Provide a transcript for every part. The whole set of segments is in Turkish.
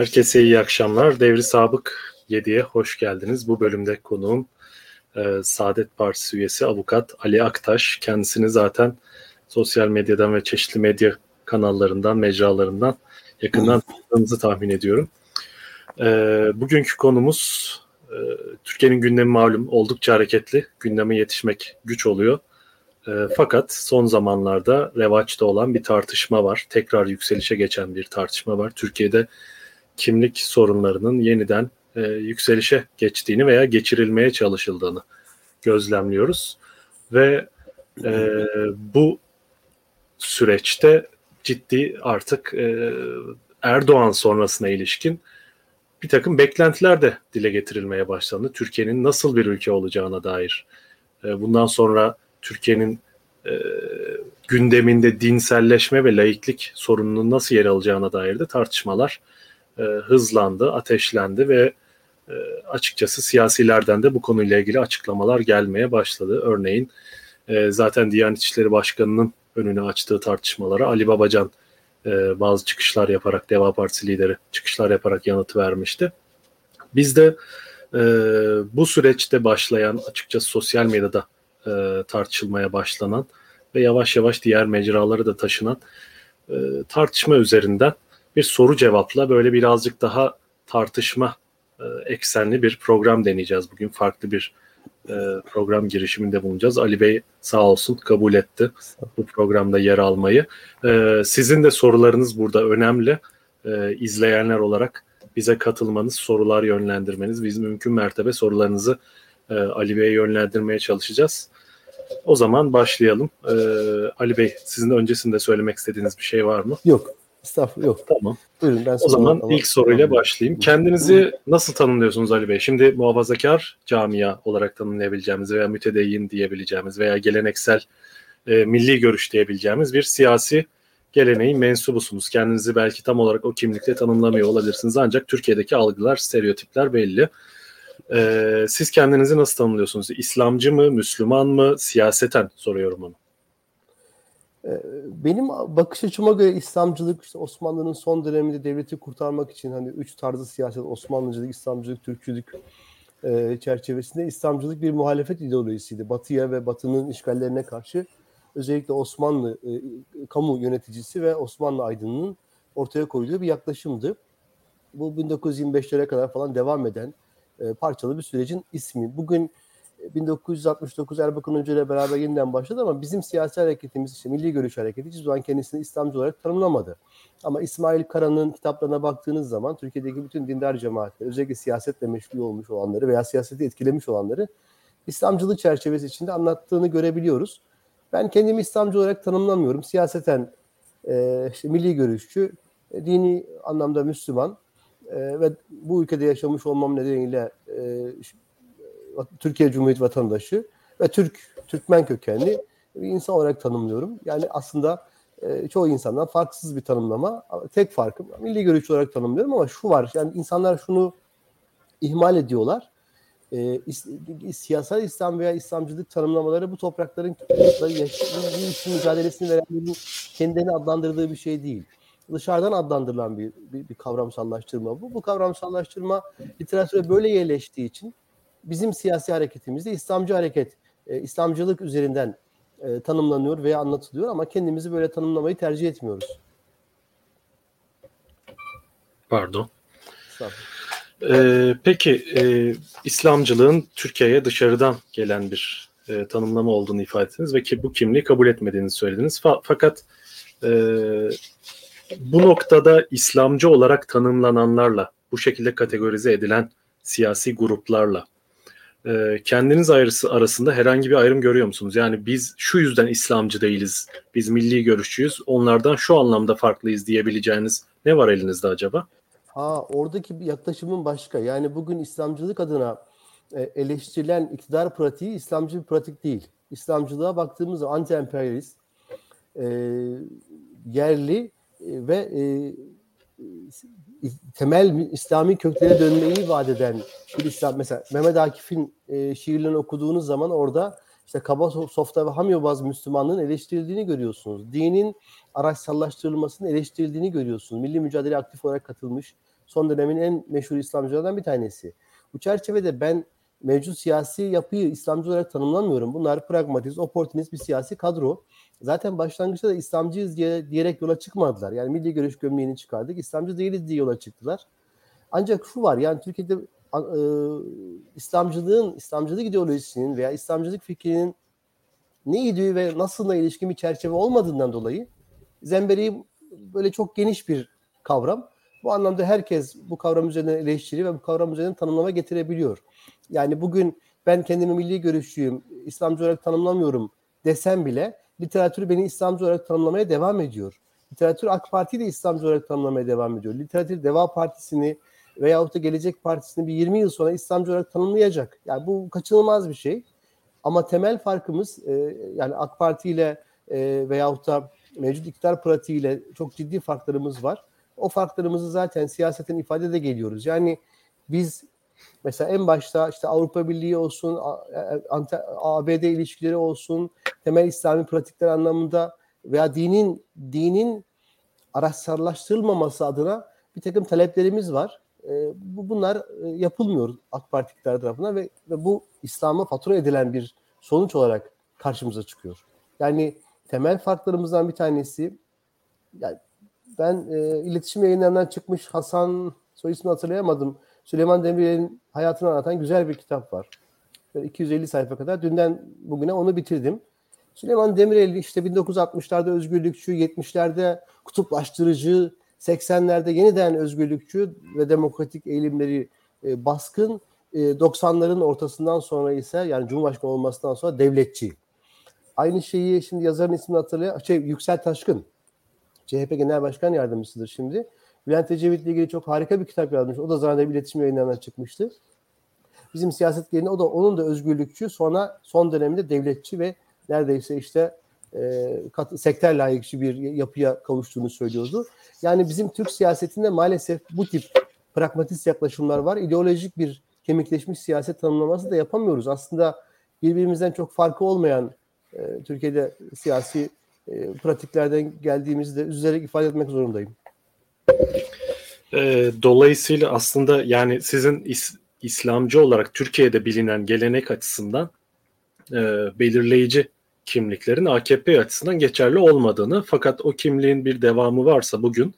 Herkese iyi akşamlar. Devri Sabık 7'ye hoş geldiniz. Bu bölümde konuğum e, Saadet Partisi üyesi avukat Ali Aktaş. Kendisini zaten sosyal medyadan ve çeşitli medya kanallarından, mecralarından yakından tanıdığınızı tahmin ediyorum. E, bugünkü konumuz e, Türkiye'nin gündemi malum oldukça hareketli. Gündeme yetişmek güç oluyor. E, fakat son zamanlarda revaçta olan bir tartışma var. Tekrar yükselişe geçen bir tartışma var. Türkiye'de kimlik sorunlarının yeniden e, yükselişe geçtiğini veya geçirilmeye çalışıldığını gözlemliyoruz. Ve e, bu süreçte ciddi artık e, Erdoğan sonrasına ilişkin bir takım beklentiler de dile getirilmeye başlandı. Türkiye'nin nasıl bir ülke olacağına dair. E, bundan sonra Türkiye'nin e, gündeminde dinselleşme ve laiklik sorununun nasıl yer alacağına dair de tartışmalar e, hızlandı, ateşlendi ve e, açıkçası siyasilerden de bu konuyla ilgili açıklamalar gelmeye başladı. Örneğin e, zaten Diyanet İşleri Başkanı'nın önünü açtığı tartışmalara Ali Babacan e, bazı çıkışlar yaparak, Deva Partisi lideri çıkışlar yaparak yanıt vermişti. Biz de e, bu süreçte başlayan açıkçası sosyal medyada e, tartışılmaya başlanan ve yavaş yavaş diğer mecraları da taşınan e, tartışma üzerinden bir soru cevapla böyle birazcık daha tartışma e, eksenli bir program deneyeceğiz bugün. Farklı bir e, program girişiminde bulunacağız. Ali Bey sağ olsun kabul etti bu programda yer almayı. E, sizin de sorularınız burada önemli. İzleyenler olarak bize katılmanız, sorular yönlendirmeniz, biz mümkün mertebe sorularınızı Ali Bey'e yönlendirmeye çalışacağız. O zaman başlayalım. Ali Bey, sizin öncesinde söylemek istediğiniz bir şey var mı? Yok. Estağfurullah yok. Tamam. Buyurun ben O zaman ilk soruyla tamam. başlayayım. Kendinizi nasıl tanımlıyorsunuz Ali Bey? Şimdi muhafazakar camia olarak tanımlayabileceğimiz veya mütedeyyin diyebileceğimiz veya geleneksel e, milli görüş diyebileceğimiz bir siyasi geleneğin mensubusunuz. Kendinizi belki tam olarak o kimlikle tanımlamıyor olabilirsiniz ancak Türkiye'deki algılar, stereotipler belli. Ee, siz kendinizi nasıl tanımlıyorsunuz? İslamcı mı, Müslüman mı, siyaseten soruyorum onu. Ee, benim bakış açıma göre İslamcılık işte Osmanlı'nın son döneminde devleti kurtarmak için hani üç tarzı siyaset Osmanlıcılık, İslamcılık, Türkçülük e, çerçevesinde İslamcılık bir muhalefet ideolojisiydi. Batı'ya ve Batı'nın işgallerine karşı özellikle Osmanlı e, kamu yöneticisi ve Osmanlı aydınının ortaya koyduğu bir yaklaşımdı. Bu 1925'lere kadar falan devam eden e, parçalı bir sürecin ismi. Bugün 1969 Erbakan Hoca ile beraber yeniden başladı ama bizim siyasi hareketimiz işte Milli Görüş Hareketi hiçbir zaman kendisini İslamcı olarak tanımlamadı. Ama İsmail Kara'nın kitaplarına baktığınız zaman Türkiye'deki bütün dindar cemaatler, özellikle siyasetle meşgul olmuş olanları veya siyaseti etkilemiş olanları İslamcılık çerçevesi içinde anlattığını görebiliyoruz. Ben kendimi İslamcı olarak tanımlamıyorum. Siyaseten e, işte milli görüşçü, e, dini anlamda Müslüman e, ve bu ülkede yaşamış olmam nedeniyle e, Türkiye Cumhuriyeti vatandaşı ve Türk Türkmen kökenli bir insan olarak tanımlıyorum. Yani aslında e, çoğu insandan farksız bir tanımlama. Tek farkım milli görüş olarak tanımlıyorum ama şu var. Yani insanlar şunu ihmal ediyorlar. E, siyasal İslam veya İslamcılık tanımlamaları bu toprakların yaşadığı için mücadelesini verenlerin kendini adlandırdığı bir şey değil. Dışarıdan adlandırılan bir, bir, bir kavramsallaştırma bu. Bu kavramsallaştırma literatüre böyle yerleştiği için bizim siyasi hareketimizde İslamcı hareket, e, İslamcılık üzerinden e, tanımlanıyor veya anlatılıyor ama kendimizi böyle tanımlamayı tercih etmiyoruz. Pardon. Ee, peki e, İslamcılığın Türkiye'ye dışarıdan gelen bir e, tanımlama olduğunu ifade ettiniz ve ki bu kimliği kabul etmediğinizi söylediniz. Fa- fakat e, bu noktada İslamcı olarak tanımlananlarla bu şekilde kategorize edilen siyasi gruplarla e, kendiniz ayrısı arasında herhangi bir ayrım görüyor musunuz? Yani biz şu yüzden İslamcı değiliz, biz milli görüşçüyüz, onlardan şu anlamda farklıyız diyebileceğiniz ne var elinizde acaba? Ha oradaki yaklaşımın başka. Yani bugün İslamcılık adına e, eleştirilen iktidar pratiği İslamcı bir pratik değil. İslamcılığa baktığımızda anti-emperyalist, e, yerli e, ve e, temel İslami köklere dönmeyi vaat eden bir İslam mesela Mehmet Akif'in e, şiirlerini okuduğunuz zaman orada işte kaba softa ve hamyobaz Müslümanlığın eleştirildiğini görüyorsunuz. Dinin araçsallaştırılmasının eleştirildiğini görüyorsunuz. Milli mücadele aktif olarak katılmış, son dönemin en meşhur İslamcılardan bir tanesi. Bu çerçevede ben mevcut siyasi yapıyı İslamcı olarak tanımlamıyorum. Bunlar pragmatist, oportunist bir siyasi kadro. Zaten başlangıçta da İslamcıyız diye, diyerek yola çıkmadılar. Yani milli görüş gömleğini çıkardık. İslamcı değiliz diye yola çıktılar. Ancak şu var yani Türkiye'de e, İslamcılığın, İslamcılık ideolojisinin veya İslamcılık fikrinin ne idüğü ve nasılına ilişkin bir çerçeve olmadığından dolayı zemberi böyle çok geniş bir kavram. Bu anlamda herkes bu kavram üzerinden eleştiri ve bu kavram üzerinden tanımlama getirebiliyor. Yani bugün ben kendimi milli görüşçüyüm, İslamcı olarak tanımlamıyorum desem bile literatür beni İslamcı olarak tanımlamaya devam ediyor. Literatür AK Parti de İslamcı olarak tanımlamaya devam ediyor. Literatür Deva Partisi'ni veyahut da Gelecek Partisi'ni bir 20 yıl sonra İslamcı olarak tanımlayacak. Yani bu kaçınılmaz bir şey. Ama temel farkımız e, yani AK Parti ile e, veyahut da mevcut iktidar pratiğiyle çok ciddi farklarımız var. O farklarımızı zaten siyasetin ifade de geliyoruz. Yani biz mesela en başta işte Avrupa Birliği olsun, ABD ilişkileri olsun, temel İslami pratikler anlamında veya dinin dinin araçsallaştırılmaması adına bir takım taleplerimiz var. E, bu bunlar e, yapılmıyor AK Parti tarafından ve, ve bu İslam'a fatura edilen bir sonuç olarak karşımıza çıkıyor. Yani temel farklarımızdan bir tanesi yani ben e, iletişim yayınlarından çıkmış Hasan soy ismini hatırlayamadım. Süleyman Demirel'in hayatını anlatan güzel bir kitap var. Böyle 250 sayfa kadar. Dünden bugüne onu bitirdim. Süleyman Demirel işte 1960'larda özgürlükçü, 70'lerde kutuplaştırıcı, 80'lerde yeniden özgürlükçü ve demokratik eğilimleri e, baskın, e, 90'ların ortasından sonra ise yani Cumhurbaşkanı olmasından sonra devletçi. Aynı şeyi şimdi yazarın ismini hatırlıyor. Şey Yüksel Taşkın. CHP Genel Başkan Yardımcısıdır şimdi. Bülent Ecevit ile ilgili çok harika bir kitap yazmış. O da zaten iletişim yayınlarından çıkmıştı. Bizim siyaset gelini o da onun da özgürlükçü sonra son döneminde devletçi ve neredeyse işte e, kat, sektör layıkçı bir yapıya kavuştuğunu söylüyordu. Yani bizim Türk siyasetinde maalesef bu tip pragmatist yaklaşımlar var. İdeolojik bir kemikleşmiş siyaset tanımlaması da yapamıyoruz. Aslında birbirimizden çok farkı olmayan e, Türkiye'de siyasi e, pratiklerden geldiğimizi de üzülerek ifade etmek zorundayım. E, dolayısıyla aslında yani sizin is, İslamcı olarak Türkiye'de bilinen gelenek açısından e, belirleyici kimliklerin AKP açısından geçerli olmadığını fakat o kimliğin bir devamı varsa bugün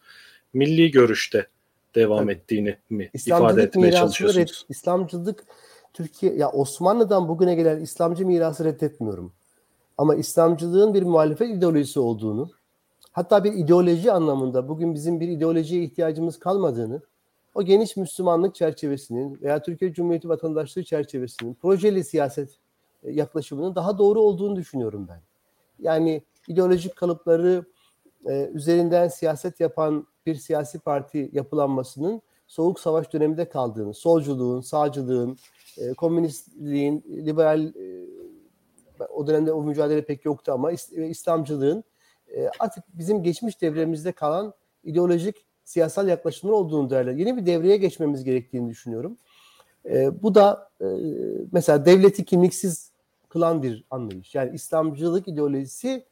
milli görüşte devam Tabii. ettiğini mi ifade etmeye çalışıyorsunuz? İslamcılık Türkiye ya Osmanlı'dan bugüne gelen İslamcı mirası reddetmiyorum. Ama İslamcılığın bir muhalefet ideolojisi olduğunu, hatta bir ideoloji anlamında bugün bizim bir ideolojiye ihtiyacımız kalmadığını, o geniş Müslümanlık çerçevesinin veya Türkiye Cumhuriyeti vatandaşlığı çerçevesinin projeli siyaset yaklaşımının daha doğru olduğunu düşünüyorum ben. Yani ideolojik kalıpları e, üzerinden siyaset yapan bir siyasi parti yapılanmasının soğuk savaş döneminde kaldığını, solculuğun, sağcılığın, e, komünistliğin, liberal e, o dönemde o mücadele pek yoktu ama İslamcılığın e, artık bizim geçmiş devremizde kalan ideolojik siyasal yaklaşımlar olduğunu değerli. Yeni bir devreye geçmemiz gerektiğini düşünüyorum. E, bu da e, mesela devleti kimliksiz kılan bir anlayış. Yani İslamcılık ideolojisi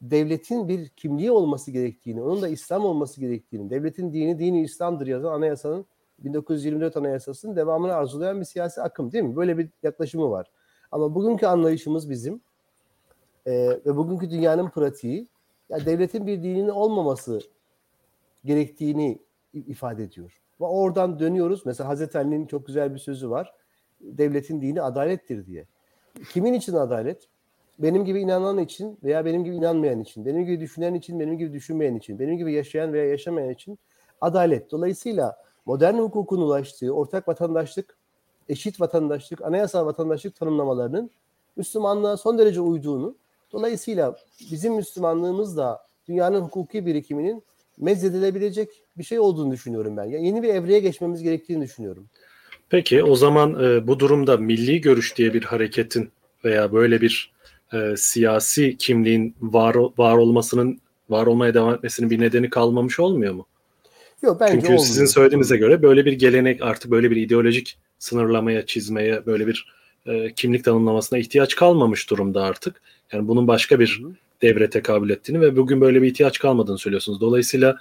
devletin bir kimliği olması gerektiğini, onun da İslam olması gerektiğini, devletin dini dini İslam'dır yazan anayasanın 1924 anayasasının devamını arzulayan bir siyasi akım değil mi? Böyle bir yaklaşımı var. Ama bugünkü anlayışımız bizim e, ve bugünkü dünyanın pratiği yani devletin bir dininin olmaması gerektiğini ifade ediyor. Ve oradan dönüyoruz. Mesela Hazreti Ali'nin çok güzel bir sözü var. Devletin dini adalettir diye. Kimin için adalet? Benim gibi inanan için veya benim gibi inanmayan için, benim gibi düşünen için, benim gibi düşünmeyen için, benim gibi yaşayan veya yaşamayan için adalet. Dolayısıyla modern hukukun ulaştığı ortak vatandaşlık, eşit vatandaşlık, anayasal vatandaşlık tanımlamalarının Müslümanlığa son derece uyduğunu, dolayısıyla bizim Müslümanlığımız da dünyanın hukuki birikiminin mezedilebilecek bir şey olduğunu düşünüyorum ben. Yani yeni bir evreye geçmemiz gerektiğini düşünüyorum. Peki o zaman e, bu durumda milli görüş diye bir hareketin veya böyle bir e, siyasi kimliğin var var olmasının var olmaya devam etmesinin bir nedeni kalmamış olmuyor mu? Yok bence Çünkü olmuyor. sizin söylediğinize göre böyle bir gelenek artık böyle bir ideolojik sınırlamaya, çizmeye, böyle bir e, kimlik tanımlamasına ihtiyaç kalmamış durumda artık. Yani bunun başka bir devre tekabül ettiğini ve bugün böyle bir ihtiyaç kalmadığını söylüyorsunuz. Dolayısıyla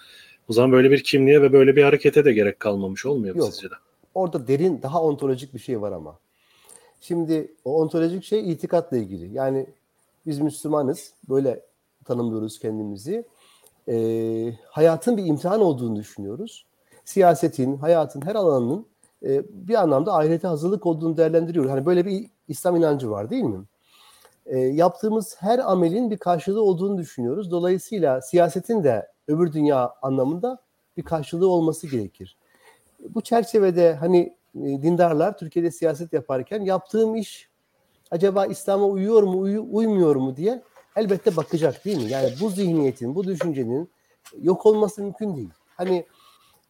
O zaman böyle bir kimliğe ve böyle bir harekete de gerek kalmamış olmuyor mu Yok. sizce de? Orada derin daha ontolojik bir şey var ama. Şimdi o ontolojik şey itikatla ilgili. Yani biz Müslümanız. Böyle tanımlıyoruz kendimizi. Ee, hayatın bir imtihan olduğunu düşünüyoruz. Siyasetin, hayatın her alanının e, bir anlamda ahirete hazırlık olduğunu değerlendiriyoruz. Hani böyle bir İslam inancı var değil mi? E, yaptığımız her amelin bir karşılığı olduğunu düşünüyoruz. Dolayısıyla siyasetin de öbür dünya anlamında bir karşılığı olması gerekir. Bu çerçevede hani e, dindarlar Türkiye'de siyaset yaparken yaptığım iş acaba İslam'a uyuyor mu, uyu, uymuyor mu diye elbette bakacak değil mi? Yani bu zihniyetin, bu düşüncenin yok olması mümkün değil. Hani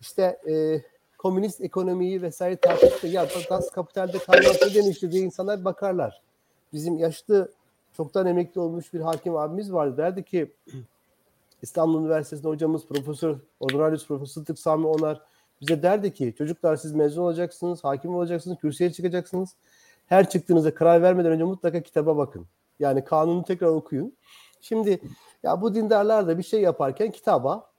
işte e, komünist ekonomiyi vesaire tartıştı. Ya Das Kapital'de ne demişti diye insanlar bakarlar. Bizim yaşlı çoktan emekli olmuş bir hakim abimiz vardı. Derdi ki İstanbul Üniversitesi'nde hocamız Profesör Honorarius Profesör Sıddık Sami Onar bize derdi ki çocuklar siz mezun olacaksınız, hakim olacaksınız, kürsüye çıkacaksınız. Her çıktığınızda karar vermeden önce mutlaka kitaba bakın. Yani kanunu tekrar okuyun. Şimdi ya bu dindarlar da bir şey yaparken kitaba,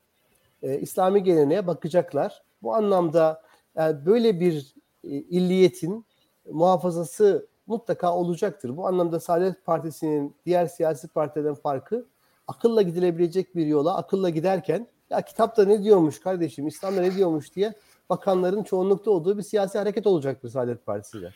e, İslami geleneğe bakacaklar. Bu anlamda yani böyle bir e, illiyetin muhafazası mutlaka olacaktır. Bu anlamda Saadet Partisi'nin diğer siyasi partilerden farkı akılla gidilebilecek bir yola akılla giderken ya kitapta ne diyormuş kardeşim, İslam'da ne diyormuş diye bakanların çoğunlukta olduğu bir siyasi hareket olacaktır Saadet Partisi'yle.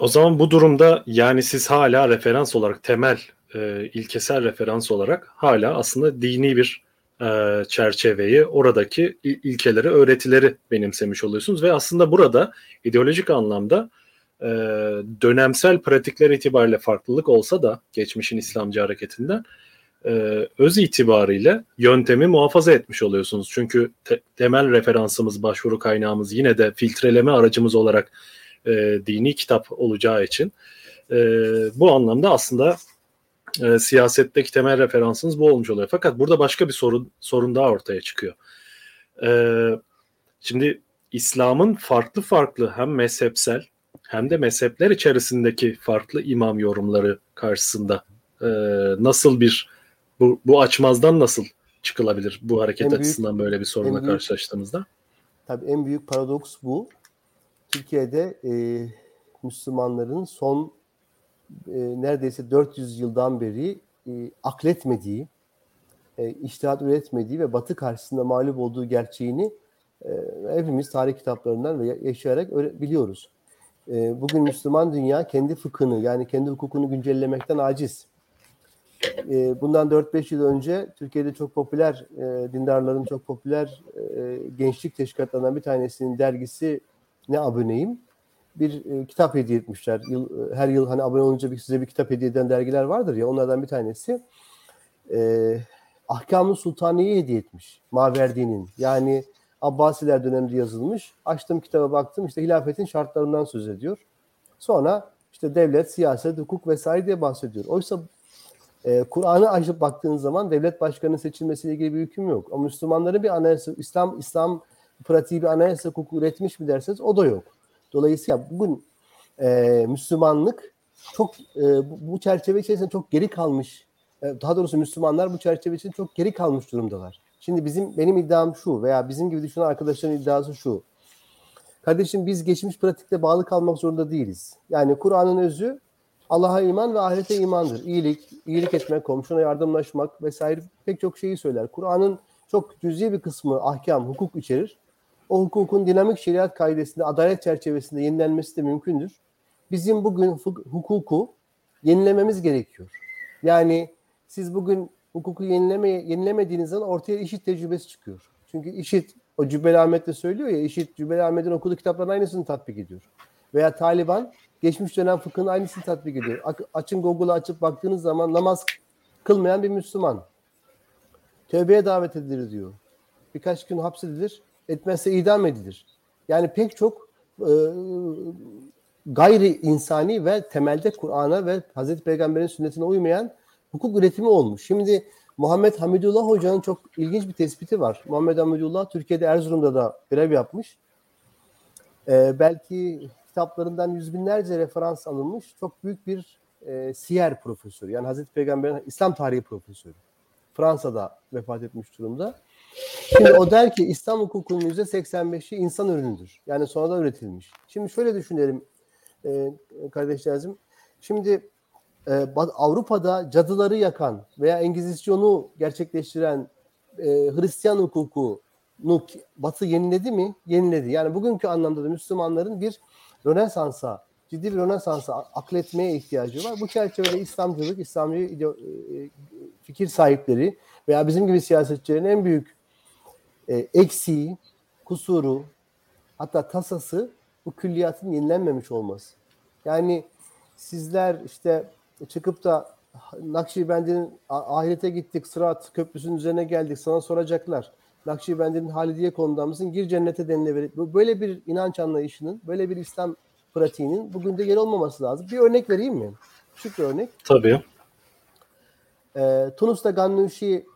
O zaman bu durumda yani siz hala referans olarak temel e, ilkesel referans olarak hala aslında dini bir e, çerçeveyi oradaki il- ilkeleri öğretileri benimsemiş oluyorsunuz ve aslında burada ideolojik anlamda e, dönemsel pratikler itibariyle farklılık olsa da geçmişin İslamcı hareketinden e, öz itibariyle yöntemi muhafaza etmiş oluyorsunuz. Çünkü te- temel referansımız, başvuru kaynağımız yine de filtreleme aracımız olarak e, dini kitap olacağı için e, bu anlamda aslında e, siyasetteki temel referansınız bu olmuş oluyor. Fakat burada başka bir sorun sorun daha ortaya çıkıyor. E, şimdi İslam'ın farklı farklı hem mezhepsel hem de mezhepler içerisindeki farklı imam yorumları karşısında e, nasıl bir bu, bu açmazdan nasıl çıkılabilir bu hareket En büyük- açısından böyle bir sorunla büyük- karşılaştığımızda? Tabii en büyük paradoks bu. Türkiye'de e, Müslümanların son e, neredeyse 400 yıldan beri e, akletmediği, e, iştihat üretmediği ve Batı karşısında mağlup olduğu gerçeğini e, hepimiz tarih kitaplarından ve yaşayarak öyle biliyoruz. E, bugün Müslüman dünya kendi fıkhını yani kendi hukukunu güncellemekten aciz. E, bundan 4-5 yıl önce Türkiye'de çok popüler, e, dindarların çok popüler e, gençlik teşkilatlarından bir tanesinin dergisi ne aboneyim bir e, kitap hediye etmişler. Yıl, e, her yıl hani abone olunca bir, size bir kitap hediye eden dergiler vardır ya onlardan bir tanesi. E, Ahkamı Sultaniye hediye etmiş. Maverdi'nin. Yani Abbasiler döneminde yazılmış. Açtım kitaba baktım işte hilafetin şartlarından söz ediyor. Sonra işte devlet, siyaset, hukuk vesaire diye bahsediyor. Oysa e, Kur'an'ı açıp baktığınız zaman devlet başkanının seçilmesiyle ilgili bir hüküm yok. Ama Müslümanların bir anayasa, İslam İslam pratiği bir anayasa hukuku üretmiş mi derseniz o da yok. Dolayısıyla bugün e, Müslümanlık çok e, bu, çerçeve içerisinde çok geri kalmış. E, daha doğrusu Müslümanlar bu çerçeve içinde çok geri kalmış durumdalar. Şimdi bizim benim iddiam şu veya bizim gibi düşünen arkadaşların iddiası şu. Kardeşim biz geçmiş pratikte bağlı kalmak zorunda değiliz. Yani Kur'an'ın özü Allah'a iman ve ahirete imandır. İyilik, iyilik etmek, komşuna yardımlaşmak vesaire pek çok şeyi söyler. Kur'an'ın çok cüzi bir kısmı ahkam, hukuk içerir. O hukukun dinamik şeriat kaidesinde, adalet çerçevesinde yenilenmesi de mümkündür. Bizim bugün hukuku yenilememiz gerekiyor. Yani siz bugün hukuku yenileme, yenilemediğiniz zaman ortaya işit tecrübesi çıkıyor. Çünkü işit, o Cübbeli Ahmet de söylüyor ya, işit Cübbeli Ahmet'in okuduğu kitapların aynısını tatbik ediyor. Veya Taliban geçmiş dönem fıkhının aynısını tatbik ediyor. Açın Google'ı açıp baktığınız zaman namaz kılmayan bir Müslüman. Tövbeye davet edilir diyor. Birkaç gün hapsedilir, etmezse idam edilir. Yani pek çok e, gayri insani ve temelde Kur'an'a ve Hazreti Peygamber'in sünnetine uymayan hukuk üretimi olmuş. Şimdi Muhammed Hamidullah Hoca'nın çok ilginç bir tespiti var. Muhammed Hamidullah Türkiye'de Erzurum'da da görev yapmış. Ee, belki kitaplarından yüz binlerce referans alınmış çok büyük bir e, siyer profesörü. Yani Hazreti Peygamber'in İslam tarihi profesörü. Fransa'da vefat etmiş durumda. Şimdi o der ki İslam hukukunun %85'i insan ürünüdür. Yani sonradan üretilmiş. Şimdi şöyle düşünelim e, kardeşlerim. Şimdi e, Avrupa'da cadıları yakan veya Engizisyonu gerçekleştiren e, Hristiyan hukukunu Batı yeniledi mi? Yeniledi. Yani bugünkü anlamda da Müslümanların bir Rönesans'a, ciddi bir Rönesans'a akletmeye ihtiyacı var. Bu çerçevede İslamcılık, İslamcı e, fikir sahipleri veya bizim gibi siyasetçilerin en büyük e, eksiği, kusuru, hatta tasası bu külliyatın yenilenmemiş olması. Yani sizler işte çıkıp da Nakşibendi'nin ahirete gittik, Sırat Köprüsü'nün üzerine geldik sana soracaklar. Nakşibendi'nin Halidiye konuda mısın? Gir cennete denilebilir. Böyle bir inanç anlayışının, böyle bir İslam pratiğinin bugün de yer olmaması lazım. Bir örnek vereyim mi? Küçük bir örnek. Tabii. Ee, Tunus'ta Gannuşi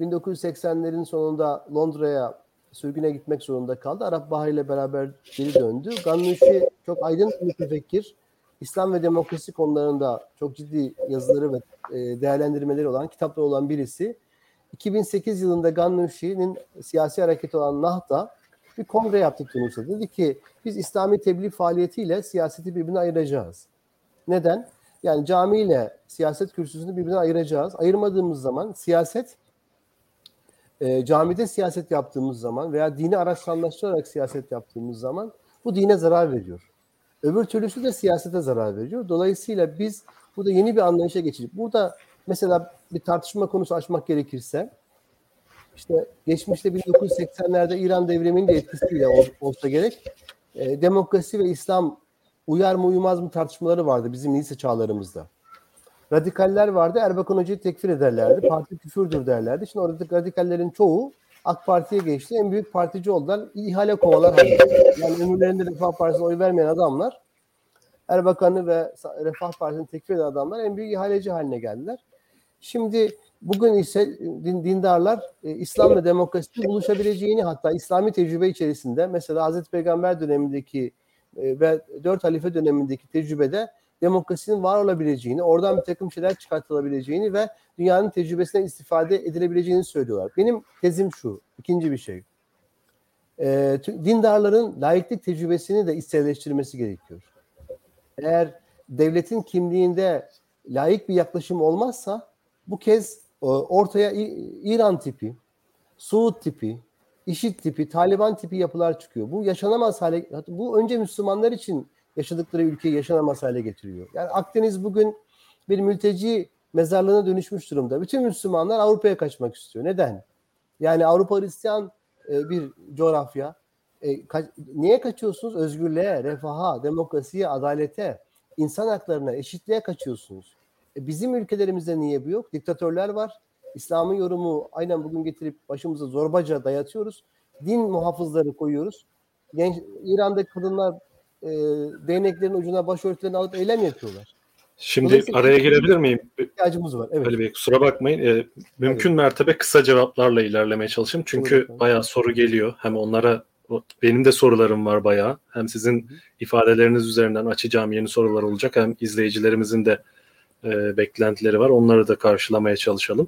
1980'lerin sonunda Londra'ya sürgüne gitmek zorunda kaldı. Arap Bahar ile beraber geri döndü. Gannuşi çok aydın bir mütefekkir. İslam ve demokrasi konularında çok ciddi yazıları ve e, değerlendirmeleri olan, kitapları olan birisi. 2008 yılında Gannuşi'nin siyasi hareketi olan Nahda bir kongre yaptık Tunus'ta. Dedi ki biz İslami tebliğ faaliyetiyle siyaseti birbirine ayıracağız. Neden? Yani camiyle siyaset kürsüsünü birbirine ayıracağız. Ayırmadığımız zaman siyaset e, camide siyaset yaptığımız zaman veya dini araçsallaştırarak siyaset yaptığımız zaman bu dine zarar veriyor. Öbür türlüsü de siyasete zarar veriyor. Dolayısıyla biz burada yeni bir anlayışa geçeceğiz. Burada mesela bir tartışma konusu açmak gerekirse işte geçmişte 1980'lerde İran devriminin de etkisiyle olsa gerek e, demokrasi ve İslam uyar mı uyumaz mı tartışmaları vardı bizim lise çağlarımızda. Radikaller vardı. Erbakan Hoca'yı tekfir ederlerdi. Parti küfürdür derlerdi. Şimdi oradaki radikallerin çoğu AK Parti'ye geçti. En büyük partici oldular. İhale kovalar. Yani ömürlerinde Refah Partisi'ne oy vermeyen adamlar Erbakan'ı ve Refah Partisi'ni tekfir eden adamlar en büyük ihaleci haline geldiler. Şimdi bugün ise din, dindarlar e, İslam ve demokrasinin buluşabileceğini hatta İslami tecrübe içerisinde mesela Hazreti Peygamber dönemindeki e, ve dört halife dönemindeki tecrübede demokrasinin var olabileceğini, oradan bir takım şeyler çıkartılabileceğini ve dünyanın tecrübesinden istifade edilebileceğini söylüyorlar. Benim tezim şu, ikinci bir şey. E, dindarların laiklik tecrübesini de içselleştirmesi gerekiyor. Eğer devletin kimliğinde layık bir yaklaşım olmazsa bu kez e, ortaya İran tipi, Suud tipi, IŞİD tipi, Taliban tipi yapılar çıkıyor. Bu yaşanamaz hale, bu önce Müslümanlar için yaşadıkları ülkeyi yaşanamaz hale getiriyor. Yani Akdeniz bugün bir mülteci mezarlığına dönüşmüş durumda. Bütün Müslümanlar Avrupa'ya kaçmak istiyor. Neden? Yani Avrupa Hristiyan e, bir coğrafya. E, niye kaçıyorsunuz? Özgürlüğe, refaha, demokrasiye, adalete, insan haklarına, eşitliğe kaçıyorsunuz. E, bizim ülkelerimizde niye bu yok? Diktatörler var. İslam'ın yorumu aynen bugün getirip başımıza zorbaca dayatıyoruz. Din muhafızları koyuyoruz. Genç İran'daki kadınlar e, değneklerin ucuna başörtülerini alıp eylem yapıyorlar. Şimdi araya girebilir miyim? İhtiyacımız var. Evet. Ali Bey kusura bakmayın. Ee, mümkün evet. mertebe kısa cevaplarla ilerlemeye çalışayım. Çünkü evet. bayağı soru geliyor. Hem onlara benim de sorularım var bayağı. Hem sizin ifadeleriniz üzerinden açacağım yeni sorular olacak. Hem izleyicilerimizin de e, beklentileri var. Onları da karşılamaya çalışalım.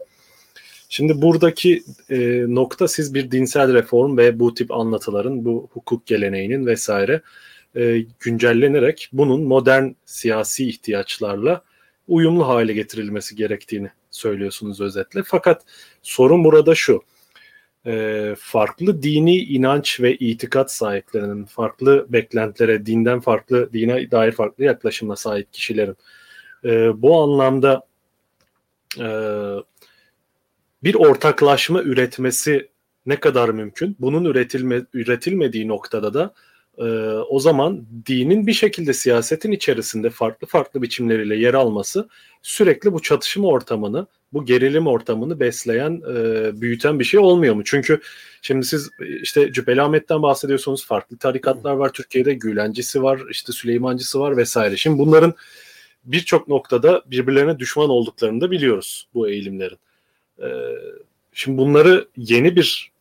Şimdi buradaki e, nokta siz bir dinsel reform ve bu tip anlatıların, bu hukuk geleneğinin vesaire e, güncellenerek bunun modern siyasi ihtiyaçlarla uyumlu hale getirilmesi gerektiğini söylüyorsunuz özetle. Fakat sorun burada şu. E, farklı dini inanç ve itikat sahiplerinin, farklı beklentilere, dinden farklı, dine dair farklı yaklaşımla sahip kişilerin e, bu anlamda e, bir ortaklaşma üretmesi ne kadar mümkün? Bunun üretilme, üretilmediği noktada da e, o zaman dinin bir şekilde siyasetin içerisinde farklı farklı biçimleriyle yer alması sürekli bu çatışma ortamını, bu gerilim ortamını besleyen, e, büyüten bir şey olmuyor mu? Çünkü şimdi siz işte Cübbeli Ahmet'ten bahsediyorsunuz. Farklı tarikatlar var Türkiye'de. Gülencisi var, işte Süleymancısı var vesaire. Şimdi bunların birçok noktada birbirlerine düşman olduklarını da biliyoruz bu eğilimlerin. E, şimdi bunları yeni bir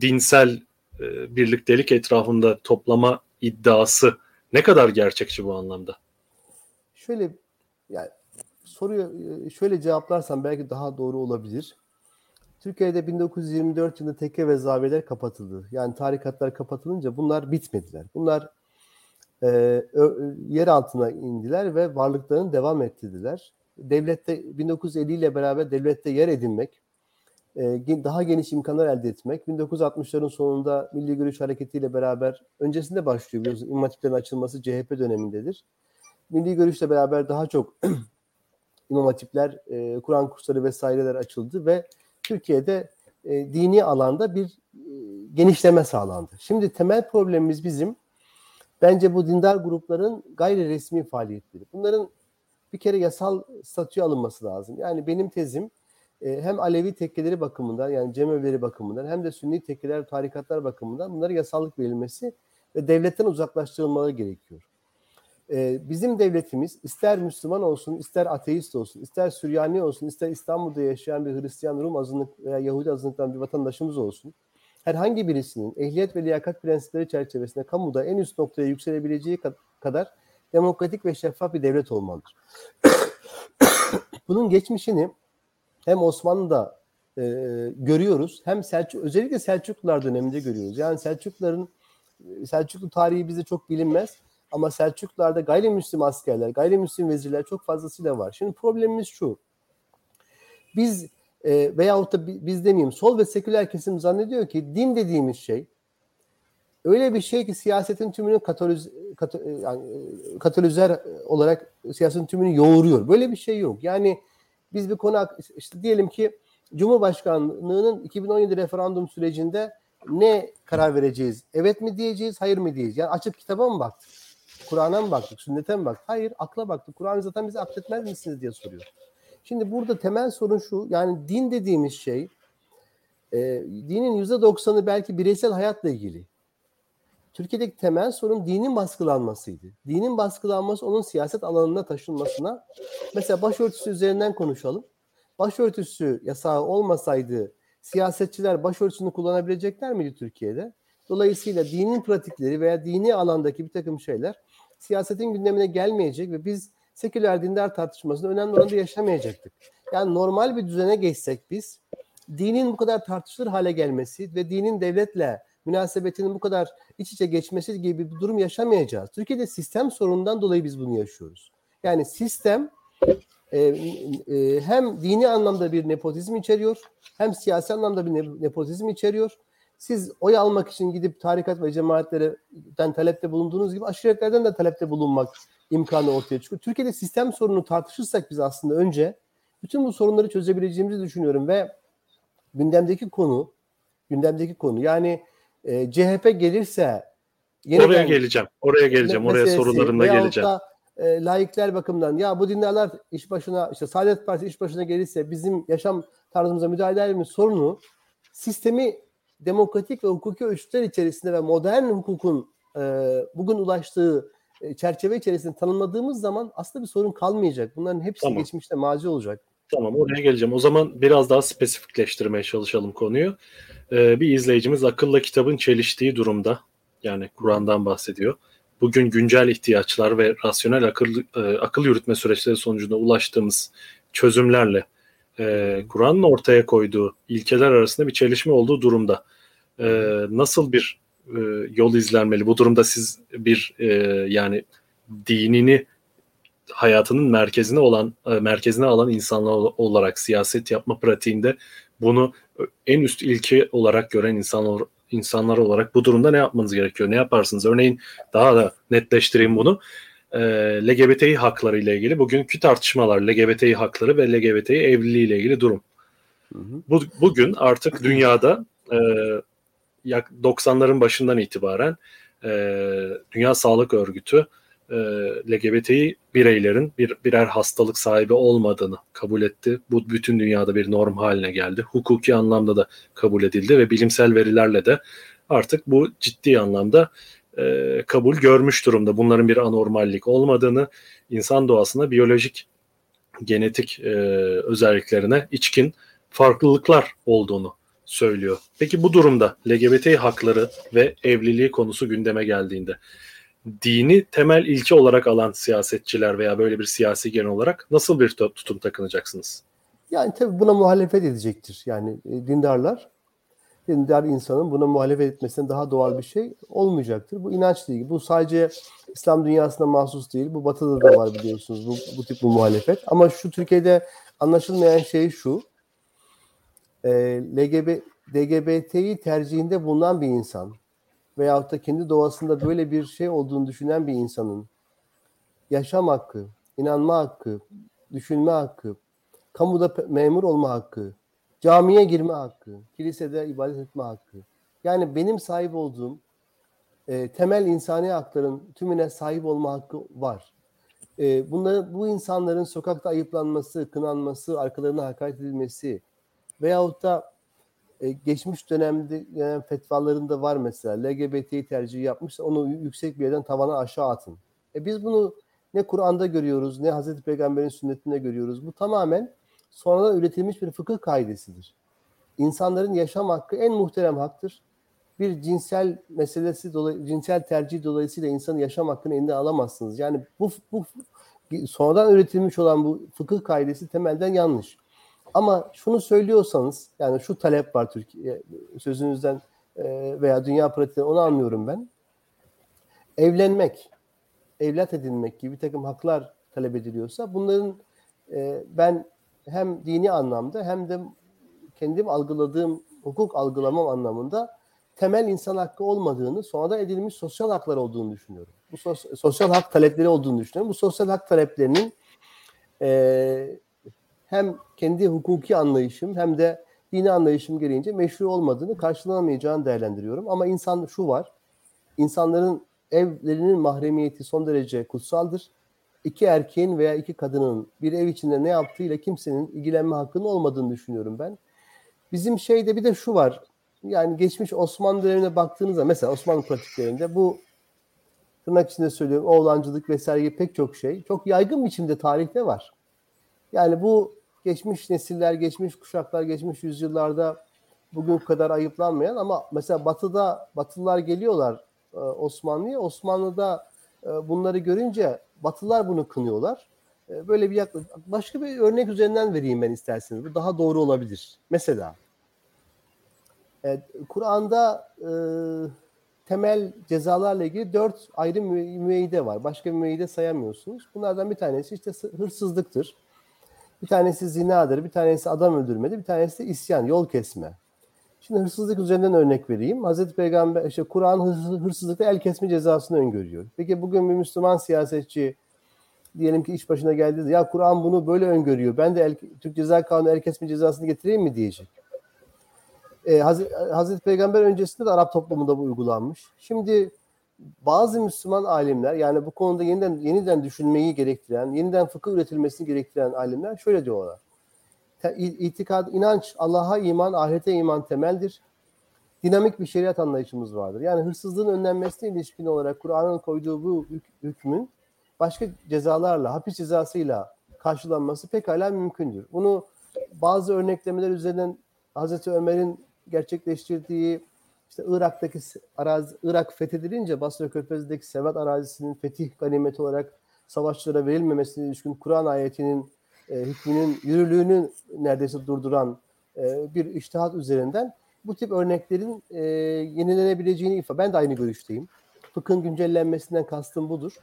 dinsel e, birliktelik etrafında toplama iddiası ne kadar gerçekçi bu anlamda? Şöyle yani soruyu e, şöyle cevaplarsam belki daha doğru olabilir. Türkiye'de 1924 yılında tekke ve zaviyeler kapatıldı. Yani tarikatlar kapatılınca bunlar bitmediler. Bunlar e, yer altına indiler ve varlıklarını devam ettirdiler. Devlette 1950 ile beraber devlette yer edinmek, e, daha geniş imkanlar elde etmek, 1960'ların sonunda Milli Görüş Hareketi ile beraber öncesinde başlıyor biliyorsunuz. İmam açılması CHP dönemindedir. Milli Görüş'le beraber daha çok İmam Hatipler, e, Kur'an kursları vesaireler açıldı ve Türkiye'de e, dini alanda bir e, genişleme sağlandı. Şimdi temel problemimiz bizim bence bu dindar grupların gayri resmi faaliyetleri. Bunların bir kere yasal statü alınması lazım. Yani benim tezim e, hem Alevi tekkeleri bakımından yani cemevleri bakımından hem de Sünni tekkeler, tarikatlar bakımından bunlara yasallık verilmesi ve devletten uzaklaştırılmaları gerekiyor. E, bizim devletimiz ister Müslüman olsun, ister ateist olsun, ister Süryani olsun, ister İstanbul'da yaşayan bir Hristiyan, Rum azınlık veya Yahudi azınlıktan bir vatandaşımız olsun. Herhangi birisinin ehliyet ve liyakat prensipleri çerçevesinde kamuda en üst noktaya yükselebileceği kadar demokratik ve şeffaf bir devlet olmalıdır. Bunun geçmişini hem Osmanlı'da e, görüyoruz hem Selçuk özellikle Selçuklular döneminde görüyoruz. Yani Selçukluların Selçuklu tarihi bize çok bilinmez ama Selçuklularda gayrimüslim askerler, gayrimüslim vezirler çok fazlasıyla var. Şimdi problemimiz şu. Biz e, veyahut da biz demeyeyim sol ve seküler kesim zannediyor ki din dediğimiz şey öyle bir şey ki siyasetin tümünü kataliz, kat, e, yani, e, katalizer olarak siyasetin tümünü yoğuruyor. Böyle bir şey yok. Yani biz bir konu işte diyelim ki Cumhurbaşkanlığının 2017 referandum sürecinde ne karar vereceğiz? Evet mi diyeceğiz, hayır mı diyeceğiz? Yani açıp kitaba mı baktık? Kur'an'a mı baktık, sünnete mi baktık? Hayır, akla baktık. Kur'an zaten bizi akletmez misiniz diye soruyor. Şimdi burada temel sorun şu, yani din dediğimiz şey, e, dinin yüzde doksanı belki bireysel hayatla ilgili. Türkiye'deki temel sorun dinin baskılanmasıydı. Dinin baskılanması onun siyaset alanına taşınmasına, mesela başörtüsü üzerinden konuşalım. Başörtüsü yasağı olmasaydı siyasetçiler başörtüsünü kullanabilecekler miydi Türkiye'de? Dolayısıyla dinin pratikleri veya dini alandaki bir takım şeyler siyasetin gündemine gelmeyecek ve biz seküler dindar tartışmasını önemli oranda yaşamayacaktık. Yani normal bir düzene geçsek biz dinin bu kadar tartışılır hale gelmesi ve dinin devletle münasebetinin bu kadar iç içe geçmesi gibi bir durum yaşamayacağız. Türkiye'de sistem sorunundan dolayı biz bunu yaşıyoruz. Yani sistem e, e, hem dini anlamda bir nepotizm içeriyor, hem siyasi anlamda bir nepotizm içeriyor. Siz oy almak için gidip tarikat ve cemaatlerden talepte bulunduğunuz gibi aşiretlerden de talepte bulunmak imkanı ortaya çıkıyor. Türkiye'de sistem sorununu tartışırsak biz aslında önce bütün bu sorunları çözebileceğimizi düşünüyorum ve gündemdeki konu gündemdeki konu yani e, CHP gelirse oraya geleceğim. Oraya geleceğim. Oraya sorularımla geleceğim. Da, e, laikler bakımından ya bu dindarlar iş başına işte Saadet Partisi iş başına gelirse bizim yaşam tarzımıza müdahale eder mi sorunu sistemi demokratik ve hukuki ölçütler içerisinde ve modern hukukun e, bugün ulaştığı çerçeve içerisinde tanımladığımız zaman aslında bir sorun kalmayacak. Bunların hepsi tamam. geçmişte mazi olacak. Tamam oraya geleceğim. O zaman biraz daha spesifikleştirmeye çalışalım konuyu. Ee, bir izleyicimiz akılla kitabın çeliştiği durumda yani Kur'an'dan bahsediyor. Bugün güncel ihtiyaçlar ve rasyonel akıl, e, akıl yürütme süreçleri sonucunda ulaştığımız çözümlerle e, Kur'an'ın ortaya koyduğu ilkeler arasında bir çelişme olduğu durumda. E, nasıl bir e, yol izlenmeli? Bu durumda siz bir e, yani dinini hayatının merkezine olan e, merkezine alan insanlar olarak siyaset yapma pratiğinde bunu en üst ilke olarak gören insanlar insanlar olarak bu durumda ne yapmanız gerekiyor? Ne yaparsınız? Örneğin daha da netleştireyim bunu. E, LGBTİ hakları ile ilgili bugünkü tartışmalar LGBTİ hakları ve LGBTİ evliliği ile ilgili durum. Hı hı. Bu, bugün artık dünyada e, 90'ların başından itibaren e, Dünya Sağlık Örgütü e, LGBTİ bireylerin bir birer hastalık sahibi olmadığını kabul etti. Bu bütün dünyada bir norm haline geldi. Hukuki anlamda da kabul edildi ve bilimsel verilerle de artık bu ciddi anlamda e, kabul görmüş durumda. Bunların bir anormallik olmadığını, insan doğasına biyolojik, genetik e, özelliklerine içkin farklılıklar olduğunu söylüyor. Peki bu durumda LGBT hakları ve evliliği konusu gündeme geldiğinde dini temel ilke olarak alan siyasetçiler veya böyle bir siyasi genel olarak nasıl bir tutum takınacaksınız? Yani tabii buna muhalefet edecektir. Yani e, dindarlar, dindar insanın buna muhalefet etmesine daha doğal bir şey olmayacaktır. Bu inanç değil. Bu sadece İslam dünyasına mahsus değil. Bu batıda da var biliyorsunuz bu, bu tip bu muhalefet. Ama şu Türkiye'de anlaşılmayan şey şu. E, LGB, LGBT'yi tercihinde bulunan bir insan veyahut da kendi doğasında böyle bir şey olduğunu düşünen bir insanın yaşam hakkı, inanma hakkı, düşünme hakkı, kamuda memur olma hakkı, camiye girme hakkı, kilisede ibadet etme hakkı. Yani benim sahip olduğum e, temel insani hakların tümüne sahip olma hakkı var. E, bunların, bu insanların sokakta ayıplanması, kınanması, arkalarına hakaret edilmesi veyahut da e, geçmiş dönemde gelen fetvalarında var mesela LGBT'yi tercih yapmışsa onu yüksek bir yerden tavana aşağı atın. E biz bunu ne Kur'an'da görüyoruz ne Hazreti Peygamber'in sünnetinde görüyoruz. Bu tamamen sonradan üretilmiş bir fıkıh kaidesidir. İnsanların yaşam hakkı en muhterem haktır. Bir cinsel meselesi dolayı, cinsel tercih dolayısıyla insanın yaşam hakkını elinde alamazsınız. Yani bu, bu sonradan üretilmiş olan bu fıkıh kaidesi temelden yanlış. Ama şunu söylüyorsanız yani şu talep var Türkiye sözünüzden e, veya dünya pratiğinden onu anlıyorum ben. Evlenmek, evlat edinmek gibi bir takım haklar talep ediliyorsa bunların e, ben hem dini anlamda hem de kendim algıladığım hukuk algılamam anlamında temel insan hakkı olmadığını, sonradan edilmiş sosyal haklar olduğunu düşünüyorum. Bu sos- sosyal hak talepleri olduğunu düşünüyorum. Bu sosyal hak taleplerinin e, hem kendi hukuki anlayışım hem de dini anlayışım gereğince meşru olmadığını karşılanamayacağını değerlendiriyorum. Ama insan şu var, insanların evlerinin mahremiyeti son derece kutsaldır. İki erkeğin veya iki kadının bir ev içinde ne yaptığıyla kimsenin ilgilenme hakkının olmadığını düşünüyorum ben. Bizim şeyde bir de şu var. Yani geçmiş Osmanlı dönemine baktığınızda mesela Osmanlı pratiklerinde bu tırnak içinde söylüyorum oğlancılık vesaire pek çok şey çok yaygın biçimde tarihte var. Yani bu geçmiş nesiller, geçmiş kuşaklar, geçmiş yüzyıllarda bugün kadar ayıplanmayan ama mesela Batı'da Batılılar geliyorlar e, Osmanlı'ya. Osmanlı'da e, bunları görünce Batılılar bunu kınıyorlar. E, böyle bir yaklaşım. Başka bir örnek üzerinden vereyim ben isterseniz. Bu daha doğru olabilir. Mesela Kur'an'da e, temel cezalarla ilgili dört ayrı müeyyide var. Başka bir müeyyide sayamıyorsunuz. Bunlardan bir tanesi işte hırsızlıktır. Bir tanesi zinadır, bir tanesi adam öldürmedi, bir tanesi de isyan, yol kesme. Şimdi hırsızlık üzerinden örnek vereyim. Hazreti Peygamber, işte Kur'an hırsızlıkta el kesme cezasını öngörüyor. Peki bugün bir Müslüman siyasetçi diyelim ki iş başına geldi ya Kur'an bunu böyle öngörüyor. Ben de el, Türk Ceza Kanunu el kesme cezasını getireyim mi diyecek. Ee, Hazreti, Hazreti Peygamber öncesinde de Arap toplumunda bu uygulanmış. Şimdi bazı Müslüman alimler yani bu konuda yeniden yeniden düşünmeyi gerektiren, yeniden fıkıh üretilmesini gerektiren alimler şöyle diyorlar. İtikad, inanç, Allah'a iman, ahirete iman temeldir. Dinamik bir şeriat anlayışımız vardır. Yani hırsızlığın önlenmesine ilişkin olarak Kur'an'ın koyduğu bu hükmün başka cezalarla, hapis cezasıyla karşılanması pekala mümkündür. Bunu bazı örneklemeler üzerinden Hazreti Ömer'in gerçekleştirdiği işte Irak'taki arazi, Irak fethedilince Basra Körfezi'ndeki Sevat arazisinin fetih ganimeti olarak savaşçılara verilmemesine ilişkin Kur'an ayetinin e, hükmünün yürürlüğünü neredeyse durduran e, bir iştihat üzerinden bu tip örneklerin e, yenilenebileceğini ifade. Ben de aynı görüşteyim. Fıkhın güncellenmesinden kastım budur.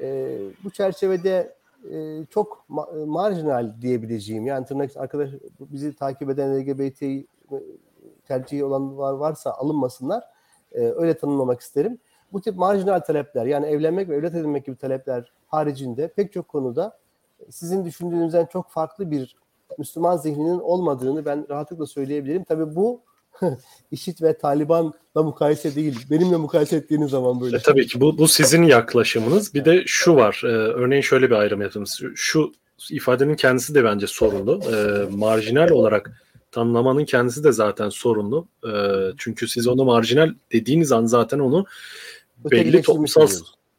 E, bu çerçevede e, çok ma- marjinal diyebileceğim yani tırnak arkadaş bizi takip eden LGBT tercihi olanlar varsa alınmasınlar. E, öyle tanımlamak isterim. Bu tip marjinal talepler yani evlenmek ve evlat edinmek gibi talepler haricinde pek çok konuda sizin düşündüğünüzden çok farklı bir Müslüman zihninin olmadığını ben rahatlıkla söyleyebilirim. Tabii bu IŞİD ve Taliban'la mukayese değil. Benimle mukayese ettiğiniz zaman böyle. E, tabii ki bu, bu sizin yaklaşımınız. Bir de şu var. E, örneğin şöyle bir ayrım yaptığımız. Şu ifadenin kendisi de bence sorunlu. E, marjinal olarak tanımlamanın kendisi de zaten sorunlu. E, çünkü siz onu marjinal dediğiniz an zaten onu belli toplumsal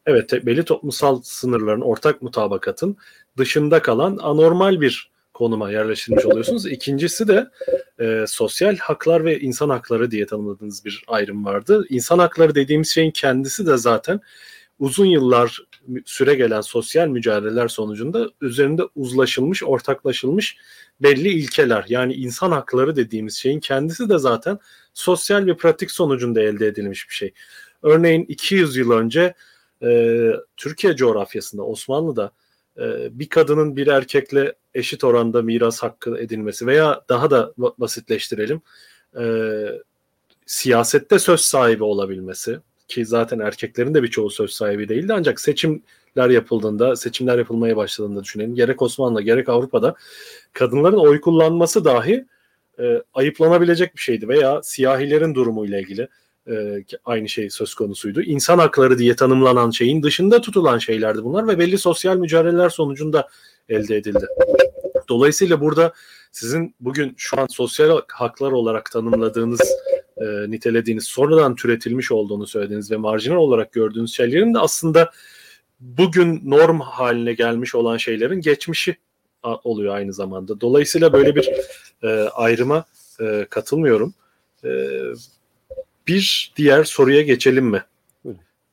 evet belli toplumsal sınırların ortak mutabakatın dışında kalan anormal bir konuma yerleştirmiş oluyorsunuz. İkincisi de e, sosyal haklar ve insan hakları diye tanımladığınız bir ayrım vardı. İnsan hakları dediğimiz şeyin kendisi de zaten uzun yıllar süre gelen sosyal mücadeleler sonucunda üzerinde uzlaşılmış, ortaklaşılmış belli ilkeler. Yani insan hakları dediğimiz şeyin kendisi de zaten sosyal bir pratik sonucunda elde edilmiş bir şey. Örneğin 200 yıl önce e, Türkiye coğrafyasında, Osmanlı'da e, bir kadının bir erkekle eşit oranda miras hakkı edilmesi veya daha da basitleştirelim e, siyasette söz sahibi olabilmesi ki zaten erkeklerin de birçoğu söz sahibi değildi ancak seçimler yapıldığında seçimler yapılmaya başladığında düşünelim gerek Osmanlı gerek Avrupa'da kadınların oy kullanması dahi e, ayıplanabilecek bir şeydi veya siyahilerin durumuyla ilgili e, aynı şey söz konusuydu. İnsan hakları diye tanımlanan şeyin dışında tutulan şeylerdi bunlar ve belli sosyal mücadeleler sonucunda elde edildi. Dolayısıyla burada sizin bugün şu an sosyal haklar olarak tanımladığınız, e, nitelediğiniz, sonradan türetilmiş olduğunu söylediğiniz ve marjinal olarak gördüğünüz şeylerin de aslında bugün norm haline gelmiş olan şeylerin geçmişi oluyor aynı zamanda. Dolayısıyla böyle bir e, ayrıma e, katılmıyorum. E, bir diğer soruya geçelim mi?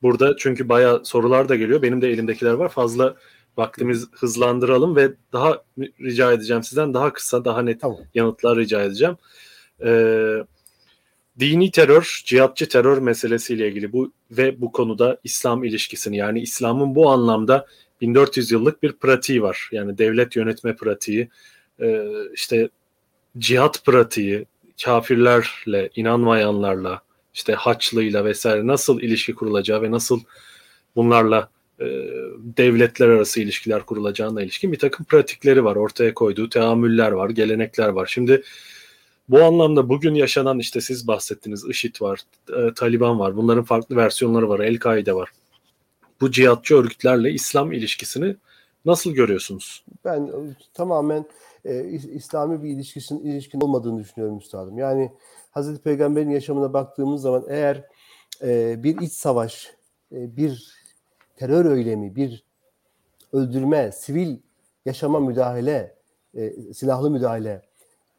Burada çünkü bayağı sorular da geliyor. Benim de elimdekiler var. Fazla vaktimiz hızlandıralım ve daha rica edeceğim sizden daha kısa, daha net tamam. yanıtlar rica edeceğim. Ee, dini terör, cihatçı terör meselesiyle ilgili bu ve bu konuda İslam ilişkisini yani İslam'ın bu anlamda 1400 yıllık bir pratiği var. Yani devlet yönetme pratiği, e, işte cihat pratiği, kafirlerle, inanmayanlarla, işte Haçlı'yla vesaire nasıl ilişki kurulacağı ve nasıl bunlarla e, devletler arası ilişkiler kurulacağına ilişkin bir takım pratikleri var. Ortaya koyduğu teamüller var, gelenekler var. Şimdi bu anlamda bugün yaşanan işte siz bahsettiniz IŞİD var, e, Taliban var. Bunların farklı versiyonları var, El-Kaide var. Bu cihatçı örgütlerle İslam ilişkisini nasıl görüyorsunuz? Ben e, tamamen e, İslami bir ilişkisinin ilişkin olmadığını düşünüyorum üstadım. Yani Hazreti Peygamber'in yaşamına baktığımız zaman eğer e, bir iç savaş, e, bir terör eylemi, bir öldürme, sivil yaşama müdahale, e, silahlı müdahale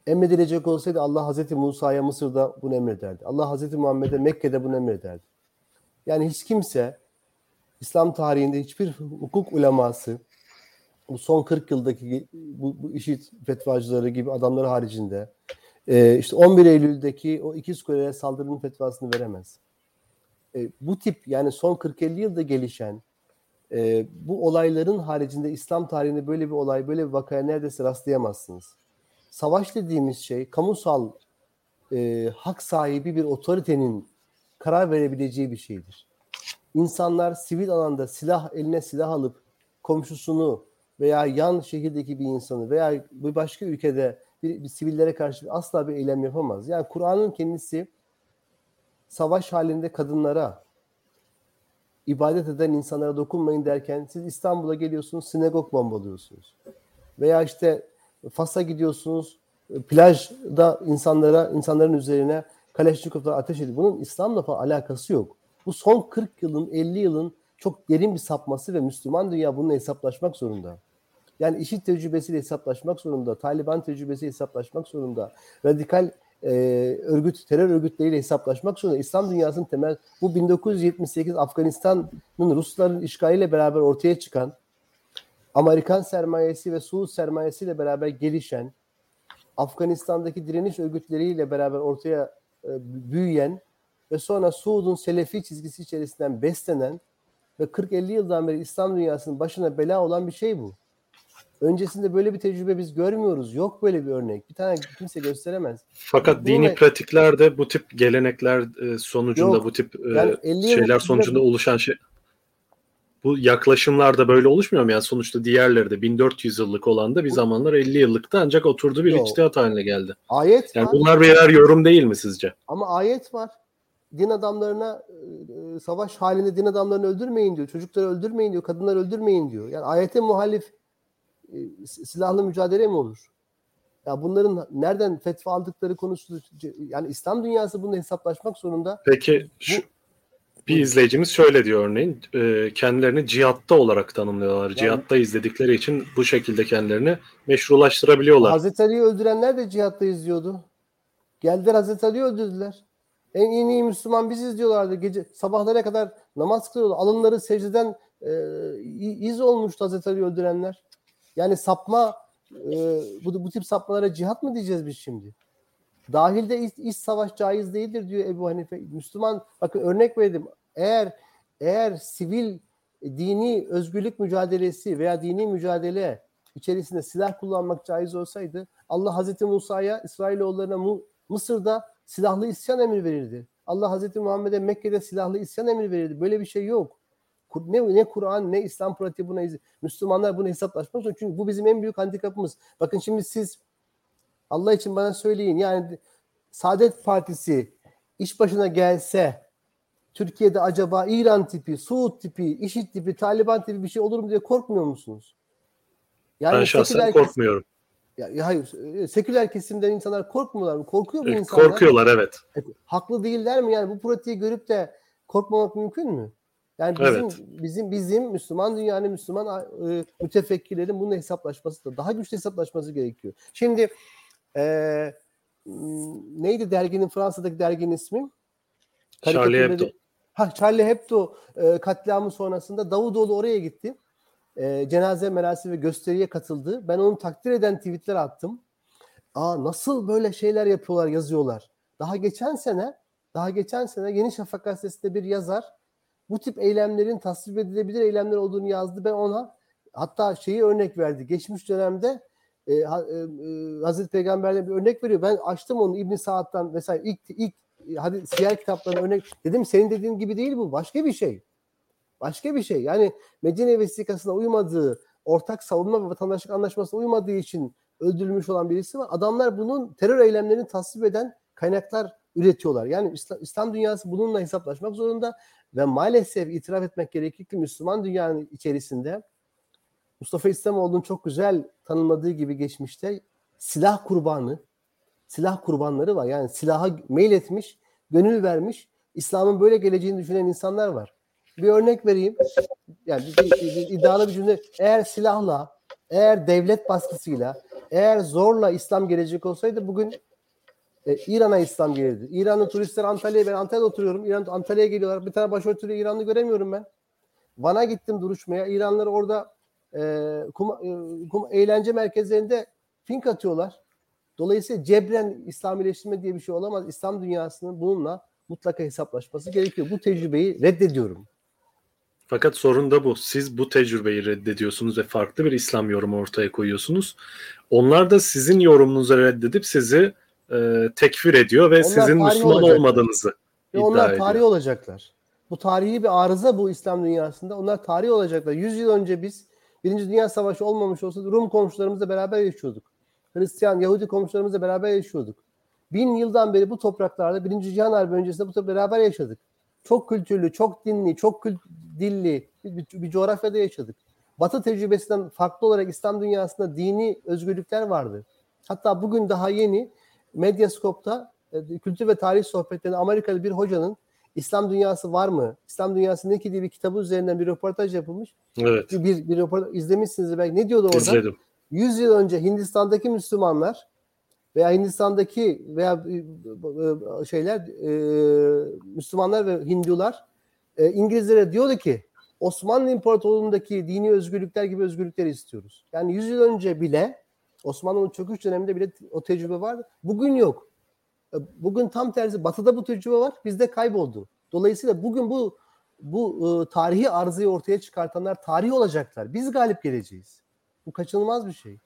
emredilecek olsaydı Allah Hazreti Musa'ya Mısır'da bunu emrederdi. Allah Hazreti Muhammed'e Mekke'de bunu emrederdi. Yani hiç kimse İslam tarihinde hiçbir hukuk uleması bu son 40 yıldaki bu, bu işit fetvacıları gibi adamları haricinde e, işte 11 Eylül'deki o ikiz kuleye saldırının fetvasını veremez. E, bu tip yani son 40-50 yılda gelişen e, bu olayların haricinde İslam tarihinde böyle bir olay, böyle bir vakaya neredeyse rastlayamazsınız. Savaş dediğimiz şey kamusal e, hak sahibi bir otoritenin karar verebileceği bir şeydir. İnsanlar sivil alanda silah eline silah alıp komşusunu veya yan şehirdeki bir insanı veya bir başka ülkede bir, bir sivillere karşı asla bir eylem yapamaz. Yani Kur'an'ın kendisi savaş halinde kadınlara, ibadet eden insanlara dokunmayın derken siz İstanbul'a geliyorsunuz sinagog bombalıyorsunuz. Veya işte Fas'a gidiyorsunuz plajda insanlara insanların üzerine Kaleşnikov'la ateş ediyor. Bunun İslam'la falan alakası yok. Bu son 40 yılın 50 yılın çok derin bir sapması ve Müslüman dünya bununla hesaplaşmak zorunda. Yani işit tecrübesiyle hesaplaşmak zorunda, Taliban tecrübesiyle hesaplaşmak zorunda, radikal e, örgüt, terör örgütleriyle hesaplaşmak zorunda. İslam dünyasının temel, bu 1978 Afganistan'ın Rusların işgaliyle beraber ortaya çıkan, Amerikan sermayesi ve Suud sermayesiyle beraber gelişen, Afganistan'daki direniş örgütleriyle beraber ortaya e, büyüyen ve sonra Suud'un Selefi çizgisi içerisinden beslenen ve 40-50 yıldan beri İslam dünyasının başına bela olan bir şey bu. Öncesinde böyle bir tecrübe biz görmüyoruz. Yok böyle bir örnek. Bir tane kimse gösteremez. Fakat bu dini pratiklerde bu tip gelenekler e, sonucunda Yok. bu tip e, yani şeyler sonucunda oluşan şey bu yaklaşımlarda böyle oluşmuyor mu? Yani sonuçta diğerleri de 1400 yıllık olan da bir zamanlar 50 yıllıkta ancak oturdu bir Yok. içtihat haline geldi. Ayet yani var. bunlar birer yorum değil mi sizce? Ama ayet var. Din adamlarına e, savaş halinde din adamlarını öldürmeyin diyor. Çocukları öldürmeyin diyor. Kadınları öldürmeyin diyor. Yani ayete muhalif e, silahlı mücadele mi olur? Ya bunların nereden fetva aldıkları konusu yani İslam dünyası bunu hesaplaşmak zorunda. Peki şu, bir izleyicimiz şöyle diyor örneğin e, kendilerini cihatta olarak tanımlıyorlar. Yani, cihatta izledikleri için bu şekilde kendilerini meşrulaştırabiliyorlar. Hazreti Ali'yi öldürenler de cihatta izliyordu. Geldiler Hazreti Ali'yi öldürdüler. En iyi Müslüman biziz diyorlardı. Gece sabahlara kadar namaz kılıyorlar. Alınları secdeden e, iz olmuştu Hazreti Ali öldürenler. Yani sapma e, bu, bu tip sapmalara cihat mı diyeceğiz biz şimdi? Dahilde iç, iç savaş caiz değildir diyor Ebu Hanife. Müslüman bakın örnek verdim. Eğer eğer sivil dini özgürlük mücadelesi veya dini mücadele içerisinde silah kullanmak caiz olsaydı Allah Hazreti Musa'ya İsrailoğullarına Mısır'da silahlı isyan emri verirdi. Allah Hazreti Muhammed'e Mekke'de silahlı isyan emri verirdi. Böyle bir şey yok. Ne, ne Kur'an ne İslam pratiği buna izin. Müslümanlar bunu hesaplaşmaz. Çünkü bu bizim en büyük handikapımız. Bakın şimdi siz Allah için bana söyleyin. Yani Saadet Partisi iş başına gelse Türkiye'de acaba İran tipi, Suud tipi, IŞİD tipi, Taliban tipi bir şey olur mu diye korkmuyor musunuz? Yani ben şahsen korkmuyorum. Ya, ya hayır, e, seküler kesimden insanlar korkmuyorlar mı? Korkuyor mu insanlar? Korkuyorlar evet. evet. Haklı değiller mi? Yani bu pratiği görüp de korkmamak mümkün mü? Yani bizim evet. bizim bizim Müslüman dünyanın Müslüman e, mütefekkirlerin bununla hesaplaşması da daha güçlü hesaplaşması gerekiyor. Şimdi e, neydi derginin Fransa'daki derginin ismi? Charlie Hebdo. Ha Charlie Hebdo e, katliamı sonrasında Davutoğlu oraya gitti. E, cenaze merasimi ve gösteriye katıldı. Ben onu takdir eden tweetler attım. Aa nasıl böyle şeyler yapıyorlar, yazıyorlar. Daha geçen sene, daha geçen sene Yeni Şafak gazetesinde bir yazar bu tip eylemlerin tasvip edilebilir eylemler olduğunu yazdı. Ben ona hatta şeyi örnek verdi. Geçmiş dönemde e, e, e, Hazreti Peygamber'le bir örnek veriyor. Ben açtım onu İbn Saad'dan vesaire ilk ilk hadi siyer kitaplarına örnek dedim senin dediğin gibi değil bu. Başka bir şey. Başka bir şey. Yani Medine vesikasına uymadığı, ortak savunma ve vatandaşlık anlaşmasına uymadığı için öldürülmüş olan birisi var. Adamlar bunun terör eylemlerini tasvip eden kaynaklar üretiyorlar. Yani İslam, İslam dünyası bununla hesaplaşmak zorunda ve maalesef itiraf etmek gerekir ki Müslüman dünyanın içerisinde Mustafa İslamoğlu'nun çok güzel tanımladığı gibi geçmişte silah kurbanı, silah kurbanları var. Yani silaha meyletmiş, gönül vermiş, İslam'ın böyle geleceğini düşünen insanlar var. Bir örnek vereyim. Yani bir, bir, bir, iddialı bir cümle. Eğer silahla, eğer devlet baskısıyla, eğer zorla İslam gelecek olsaydı bugün e, İran'a İslam gelirdi. İranlı turistler Antalya'ya, ben Antalya'da oturuyorum. İran Antalya'ya geliyorlar. Bir tane başörtülü İranlı göremiyorum ben. Van'a gittim duruşmaya. İranlılar orada e, kuma, e, kuma, eğlence merkezlerinde fink atıyorlar. Dolayısıyla cebren İslamileştirme diye bir şey olamaz. İslam dünyasının bununla mutlaka hesaplaşması gerekiyor. Bu tecrübeyi reddediyorum. Fakat sorun da bu. Siz bu tecrübeyi reddediyorsunuz ve farklı bir İslam yorumu ortaya koyuyorsunuz. Onlar da sizin yorumunuzu reddedip sizi e, tekfir ediyor ve onlar sizin Müslüman olacaklar. olmadığınızı ve iddia onlar ediyor. tarih olacaklar. Bu tarihi bir arıza bu İslam dünyasında. Onlar tarih olacaklar. Yüz yıl önce biz Birinci Dünya Savaşı olmamış olsa Rum komşularımızla beraber yaşıyorduk. Hristiyan, Yahudi komşularımızla beraber yaşıyorduk. Bin yıldan beri bu topraklarda Birinci Cihan Harbi öncesinde bu beraber yaşadık. Çok kültürlü, çok dinli, çok kült dilli bir, bir, bir coğrafyada yaşadık. Batı tecrübesinden farklı olarak İslam dünyasında dini özgürlükler vardı. Hatta bugün daha yeni Medyascope'da e, kültür ve tarih sohbetlerinde Amerikalı bir hocanın İslam dünyası var mı? İslam dünyası ne ki diye bir kitabı üzerinden bir röportaj yapılmış. Evet. Bir, bir röportaj izlemişsiniz belki. Ne diyordu orada? İzledim. 100 yıl önce Hindistan'daki Müslümanlar veya Hindistan'daki veya e, e, şeyler Müslümanlar ve Hindular İngilizlere diyordu ki Osmanlı İmparatorluğu'ndaki dini özgürlükler gibi özgürlükleri istiyoruz. Yani 100 yıl önce bile Osmanlı'nın çöküş döneminde bile o tecrübe vardı. Bugün yok. Bugün tam tersi batıda bu tecrübe var, bizde kayboldu. Dolayısıyla bugün bu bu e, tarihi arzayı ortaya çıkartanlar tarih olacaklar. Biz galip geleceğiz. Bu kaçınılmaz bir şey.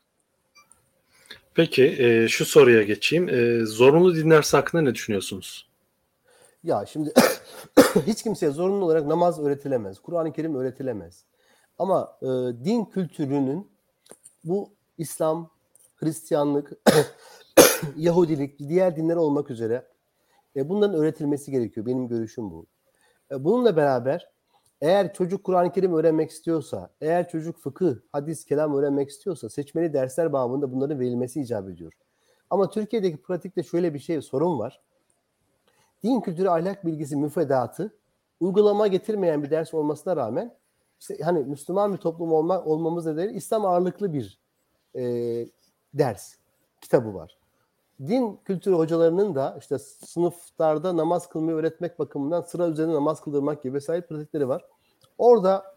Peki e, şu soruya geçeyim. E, zorunlu dinler hakkında ne düşünüyorsunuz? Ya şimdi hiç kimseye zorunlu olarak namaz öğretilemez. Kur'an-ı Kerim öğretilemez. Ama e, din kültürünün bu İslam, Hristiyanlık, Yahudilik, diğer dinler olmak üzere e, bunların öğretilmesi gerekiyor. Benim görüşüm bu. E, bununla beraber eğer çocuk Kur'an-ı Kerim öğrenmek istiyorsa, eğer çocuk fıkıh, hadis, kelam öğrenmek istiyorsa seçmeli dersler bağımında bunların verilmesi icap ediyor. Ama Türkiye'deki pratikte şöyle bir şey sorun var. Din kültürü ahlak bilgisi müfredatı uygulama getirmeyen bir ders olmasına rağmen işte hani Müslüman bir toplum olma, olmamız nedeniyle İslam ağırlıklı bir e, ders kitabı var. Din kültürü hocalarının da işte sınıflarda namaz kılmayı öğretmek bakımından sıra üzerinde namaz kıldırmak gibi vesaire pratikleri var. Orada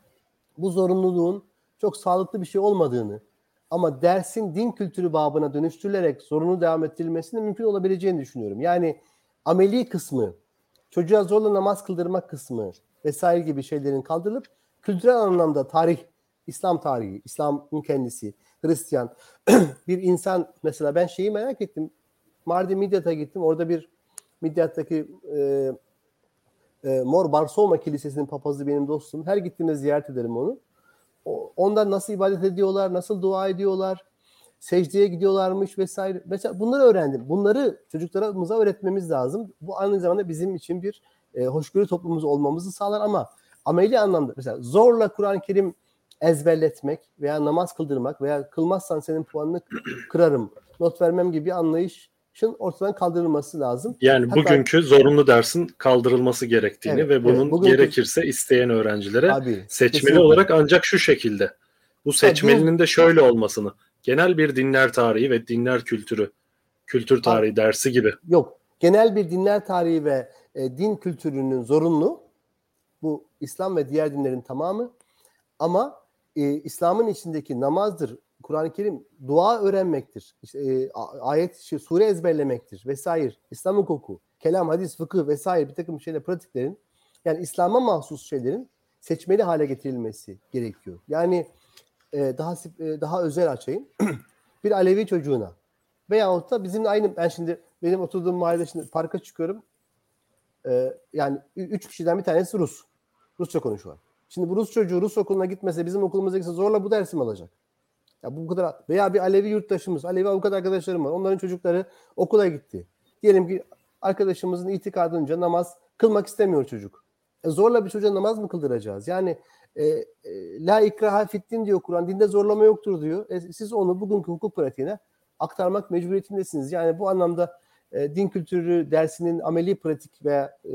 bu zorunluluğun çok sağlıklı bir şey olmadığını ama dersin din kültürü babına dönüştürülerek zorunlu devam ettirilmesinin mümkün olabileceğini düşünüyorum. Yani ameli kısmı, çocuğa zorla namaz kıldırmak kısmı vesaire gibi şeylerin kaldırılıp kültürel anlamda tarih, İslam tarihi, İslam'ın kendisi, Hristiyan bir insan mesela ben şeyi merak ettim. Mardin Midyat'a gittim. Orada bir Midyat'taki e, e, Mor Barsoma Kilisesi'nin papazı benim dostum. Her gittiğimde ziyaret ederim onu. O, ondan nasıl ibadet ediyorlar, nasıl dua ediyorlar, secdeye gidiyorlarmış vesaire. Mesela bunları öğrendim. Bunları çocuklarımıza öğretmemiz lazım. Bu aynı zamanda bizim için bir e, hoşgörü toplumumuz olmamızı sağlar ama ameli anlamda mesela zorla Kur'an-ı Kerim ezberletmek veya namaz kıldırmak veya kılmazsan senin puanını kırarım, not vermem gibi bir anlayışın ortadan kaldırılması lazım. Yani Hatta, bugünkü zorunlu dersin kaldırılması gerektiğini evet, ve bunun evet, bugünkü, gerekirse isteyen öğrencilere abi, seçmeli kesinlikle. olarak ancak şu şekilde. Bu seçmelinin de şöyle olmasını. Genel bir dinler tarihi ve dinler kültürü, kültür tarihi abi, dersi gibi. Yok. Genel bir dinler tarihi ve e, din kültürünün zorunlu. Bu İslam ve diğer dinlerin tamamı. Ama e, İslam'ın içindeki namazdır, Kur'an-ı Kerim dua öğrenmektir. İşte, e, ayet, şey, sure ezberlemektir vesaire. İslam hukuku, kelam, hadis, fıkıh vesaire bir takım şeyler, pratiklerin yani İslam'a mahsus şeylerin seçmeli hale getirilmesi gerekiyor. Yani e, daha e, daha özel açayım. bir Alevi çocuğuna veyahut da bizimle aynı ben şimdi benim oturduğum mahallede şimdi parka çıkıyorum. E, yani üç kişiden bir tanesi Rus. Rusça konuşuyor. Şimdi bu Rus çocuğu Rus okuluna gitmese bizim okulumuza gitse zorla bu dersi mi alacak? Ya bu kadar veya bir Alevi yurttaşımız, Alevi avukat arkadaşlarım var. Onların çocukları okula gitti. Diyelim ki arkadaşımızın itikadınca namaz kılmak istemiyor çocuk. E zorla bir çocuğa namaz mı kıldıracağız? Yani e, e, la ikraha fittin diyor Kur'an. Dinde zorlama yoktur diyor. E, siz onu bugünkü hukuk pratiğine aktarmak mecburiyetindesiniz. Yani bu anlamda e, din kültürü dersinin ameli pratik veya e,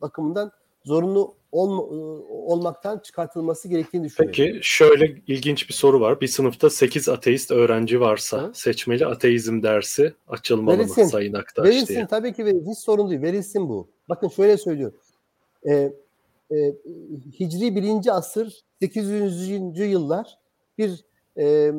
bakımından zorunlu olma, olmaktan çıkartılması gerektiğini düşünüyorum. Peki şöyle ilginç bir soru var. Bir sınıfta 8 ateist öğrenci varsa Hı? seçmeli ateizm dersi açılmalı verilsin. mı Sayın Aktaş verilsin, diye? tabii ki verilsin. Hiç sorun değil. Verilsin bu. Bakın şöyle söylüyorum. Ee, e, Hicri 1. asır 800. yıllar bir e,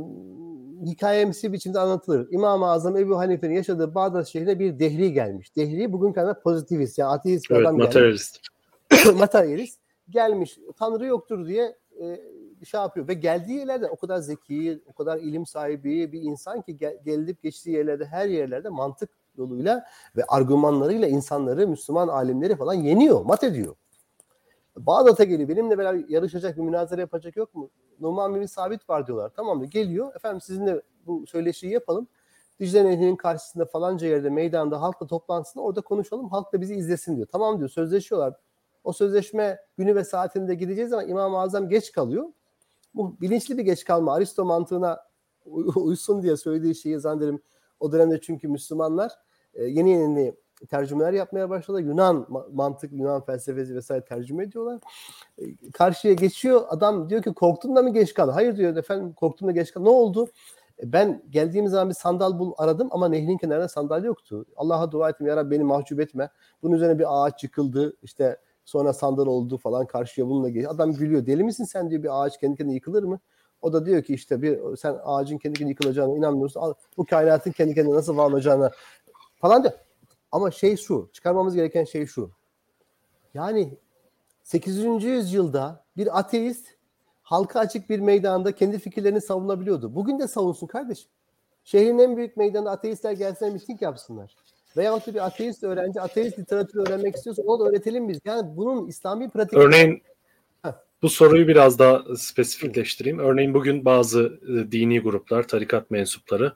hikayemsi biçimde anlatılır. İmam-ı Azam Ebu Hanife'nin yaşadığı Bağdat şehrine bir dehri gelmiş. Dehri bugün kadar pozitivist yani ateist bir evet, adam materyalist. gelmiş. materyalist gelmiş Tanrı yoktur diye e, şey yapıyor ve geldiği yerlerde o kadar zeki, o kadar ilim sahibi bir insan ki gel, gelip geçtiği yerlerde her yerlerde mantık yoluyla ve argümanlarıyla insanları, Müslüman alimleri falan yeniyor, mat ediyor. Bağdat'a geliyor. Benimle beraber yarışacak, bir münazara yapacak yok mu? Numan bin Sabit var diyorlar. Tamam mı? Geliyor. Efendim sizinle bu söyleşiyi yapalım. Dicle Nehri'nin karşısında falanca yerde meydanda halkla toplansın orada konuşalım. Halk da bizi izlesin diyor. Tamam diyor. Sözleşiyorlar. O sözleşme günü ve saatinde gideceğiz ama İmam-ı Azam geç kalıyor. Bu bilinçli bir geç kalma. Aristo mantığına uysun diye söylediği şeyi zannederim. O dönemde çünkü Müslümanlar e, yeni yeni tercümeler yapmaya başladı. Yunan mantık, Yunan felsefesi vesaire tercüme ediyorlar. E, karşıya geçiyor. Adam diyor ki korktun da mı geç kaldın? Hayır diyor efendim korktum da geç kaldım. Ne oldu? E, ben geldiğim zaman bir sandal bul aradım ama nehrin kenarında sandal yoktu. Allah'a dua ettim ya Rabbi beni mahcup etme. Bunun üzerine bir ağaç yıkıldı. İşte Sonra sandal oldu falan karşıya bununla geliyor. Adam gülüyor. Deli misin sen diyor bir ağaç kendi kendine yıkılır mı? O da diyor ki işte bir sen ağacın kendi kendine yıkılacağına inanmıyorsun. Bu kainatın kendi kendine nasıl var olacağına falan diyor. Ama şey şu, çıkarmamız gereken şey şu. Yani 8. yüzyılda bir ateist halka açık bir meydanda kendi fikirlerini savunabiliyordu. Bugün de savunsun kardeşim. Şehrin en büyük meydanında ateistler gelsinler miting yapsınlar. Veyahut da bir ateist öğrenci ateist literatürü öğrenmek istiyorsa onu da öğretelim biz. Yani bunun İslami pratik... Örneğin bu soruyu biraz daha spesifikleştireyim. Örneğin bugün bazı e, dini gruplar, tarikat mensupları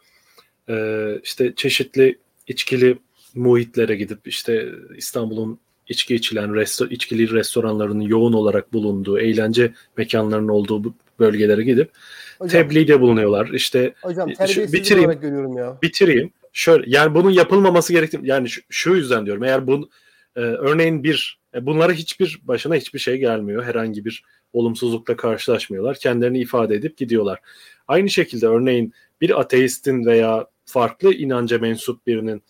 e, işte çeşitli içkili muhitlere gidip işte İstanbul'un içki içilen resto içkili restoranlarının yoğun olarak bulunduğu, eğlence mekanlarının olduğu bölgelere gidip hocam, tebliğde bulunuyorlar. İşte hocam, bitireyim, görüyorum ya. Bitireyim şöyle yani bunun yapılmaması gerektiğini yani şu, şu yüzden diyorum eğer bu e, örneğin bir e, bunlara hiçbir başına hiçbir şey gelmiyor. Herhangi bir olumsuzlukla karşılaşmıyorlar. Kendilerini ifade edip gidiyorlar. Aynı şekilde örneğin bir ateistin veya farklı inanca mensup birinin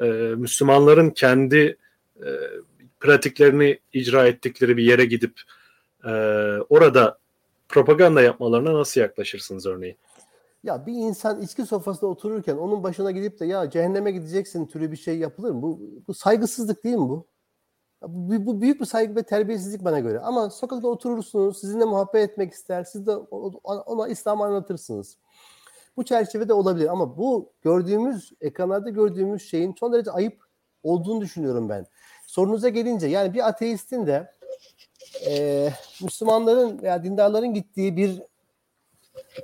e, Müslümanların kendi e, pratiklerini icra ettikleri bir yere gidip e, orada propaganda yapmalarına nasıl yaklaşırsınız örneğin? Ya bir insan içki sofrasında otururken onun başına gidip de ya cehenneme gideceksin türü bir şey yapılır mı? Bu, bu saygısızlık değil mi bu? Bu, bu büyük bir saygı ve terbiyesizlik bana göre. Ama sokakta oturursunuz, sizinle muhabbet etmek ister, siz de ona İslam anlatırsınız. Bu çerçevede olabilir ama bu gördüğümüz, ekranlarda gördüğümüz şeyin son derece ayıp olduğunu düşünüyorum ben. Sorunuza gelince yani bir ateistin de e, Müslümanların veya dindarların gittiği bir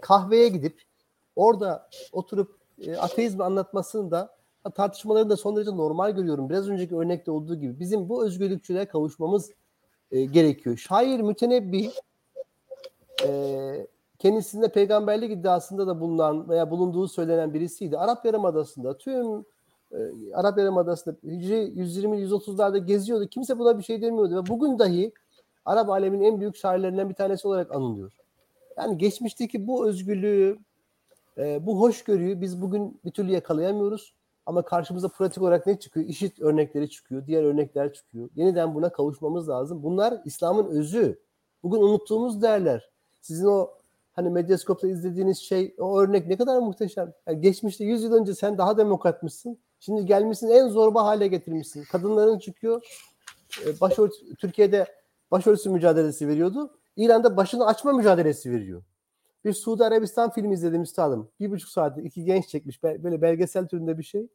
kahveye gidip orada oturup e, ateizmi anlatmasını da tartışmalarını da son derece normal görüyorum. Biraz önceki örnekte olduğu gibi bizim bu özgürlükçülüğe kavuşmamız e, gerekiyor. Şair mütenebbi e, kendisinde peygamberlik iddiasında da bulunan veya bulunduğu söylenen birisiydi. Arap Yarımadası'nda tüm e, Arap Yarımadası'nda Hicri 120-130'larda geziyordu. Kimse buna bir şey demiyordu ve bugün dahi Arap aleminin en büyük şairlerinden bir tanesi olarak anılıyor. Yani geçmişteki bu özgürlüğü, e, bu hoşgörüyü biz bugün bir türlü yakalayamıyoruz. Ama karşımıza pratik olarak ne çıkıyor? İşit örnekleri çıkıyor, diğer örnekler çıkıyor. Yeniden buna kavuşmamız lazım. Bunlar İslam'ın özü. Bugün unuttuğumuz değerler. Sizin o hani Medyaskop'ta izlediğiniz şey, o örnek ne kadar muhteşem. Yani geçmişte 100 yıl önce sen daha demokratmışsın. Şimdi gelmişsin en zorba hale getirmişsin. Kadınların çıkıyor. E, başörtü, Türkiye'de başörtüsü mücadelesi veriyordu. İran'da başını açma mücadelesi veriyor. Bir Suudi Arabistan filmi izledim üstadım. Bir buçuk saatte iki genç çekmiş. Böyle belgesel türünde bir şey.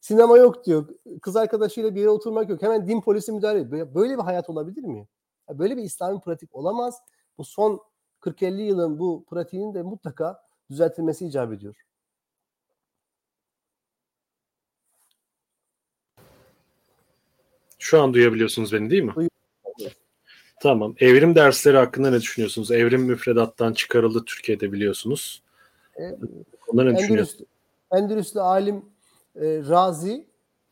Sinema yok diyor. Kız arkadaşıyla bir yere oturmak yok. Hemen din polisi müdahale ediyor. Böyle bir hayat olabilir mi? Böyle bir İslami pratik olamaz. Bu son 40-50 yılın bu pratiğinin de mutlaka düzeltilmesi icap ediyor. Şu an duyabiliyorsunuz beni değil mi? Duyuyorum. Tamam. Evrim dersleri hakkında ne düşünüyorsunuz? Evrim müfredattan çıkarıldı Türkiye'de biliyorsunuz. E, Ondan ne düşünüyorsunuz? Endülüslü alim e, Razi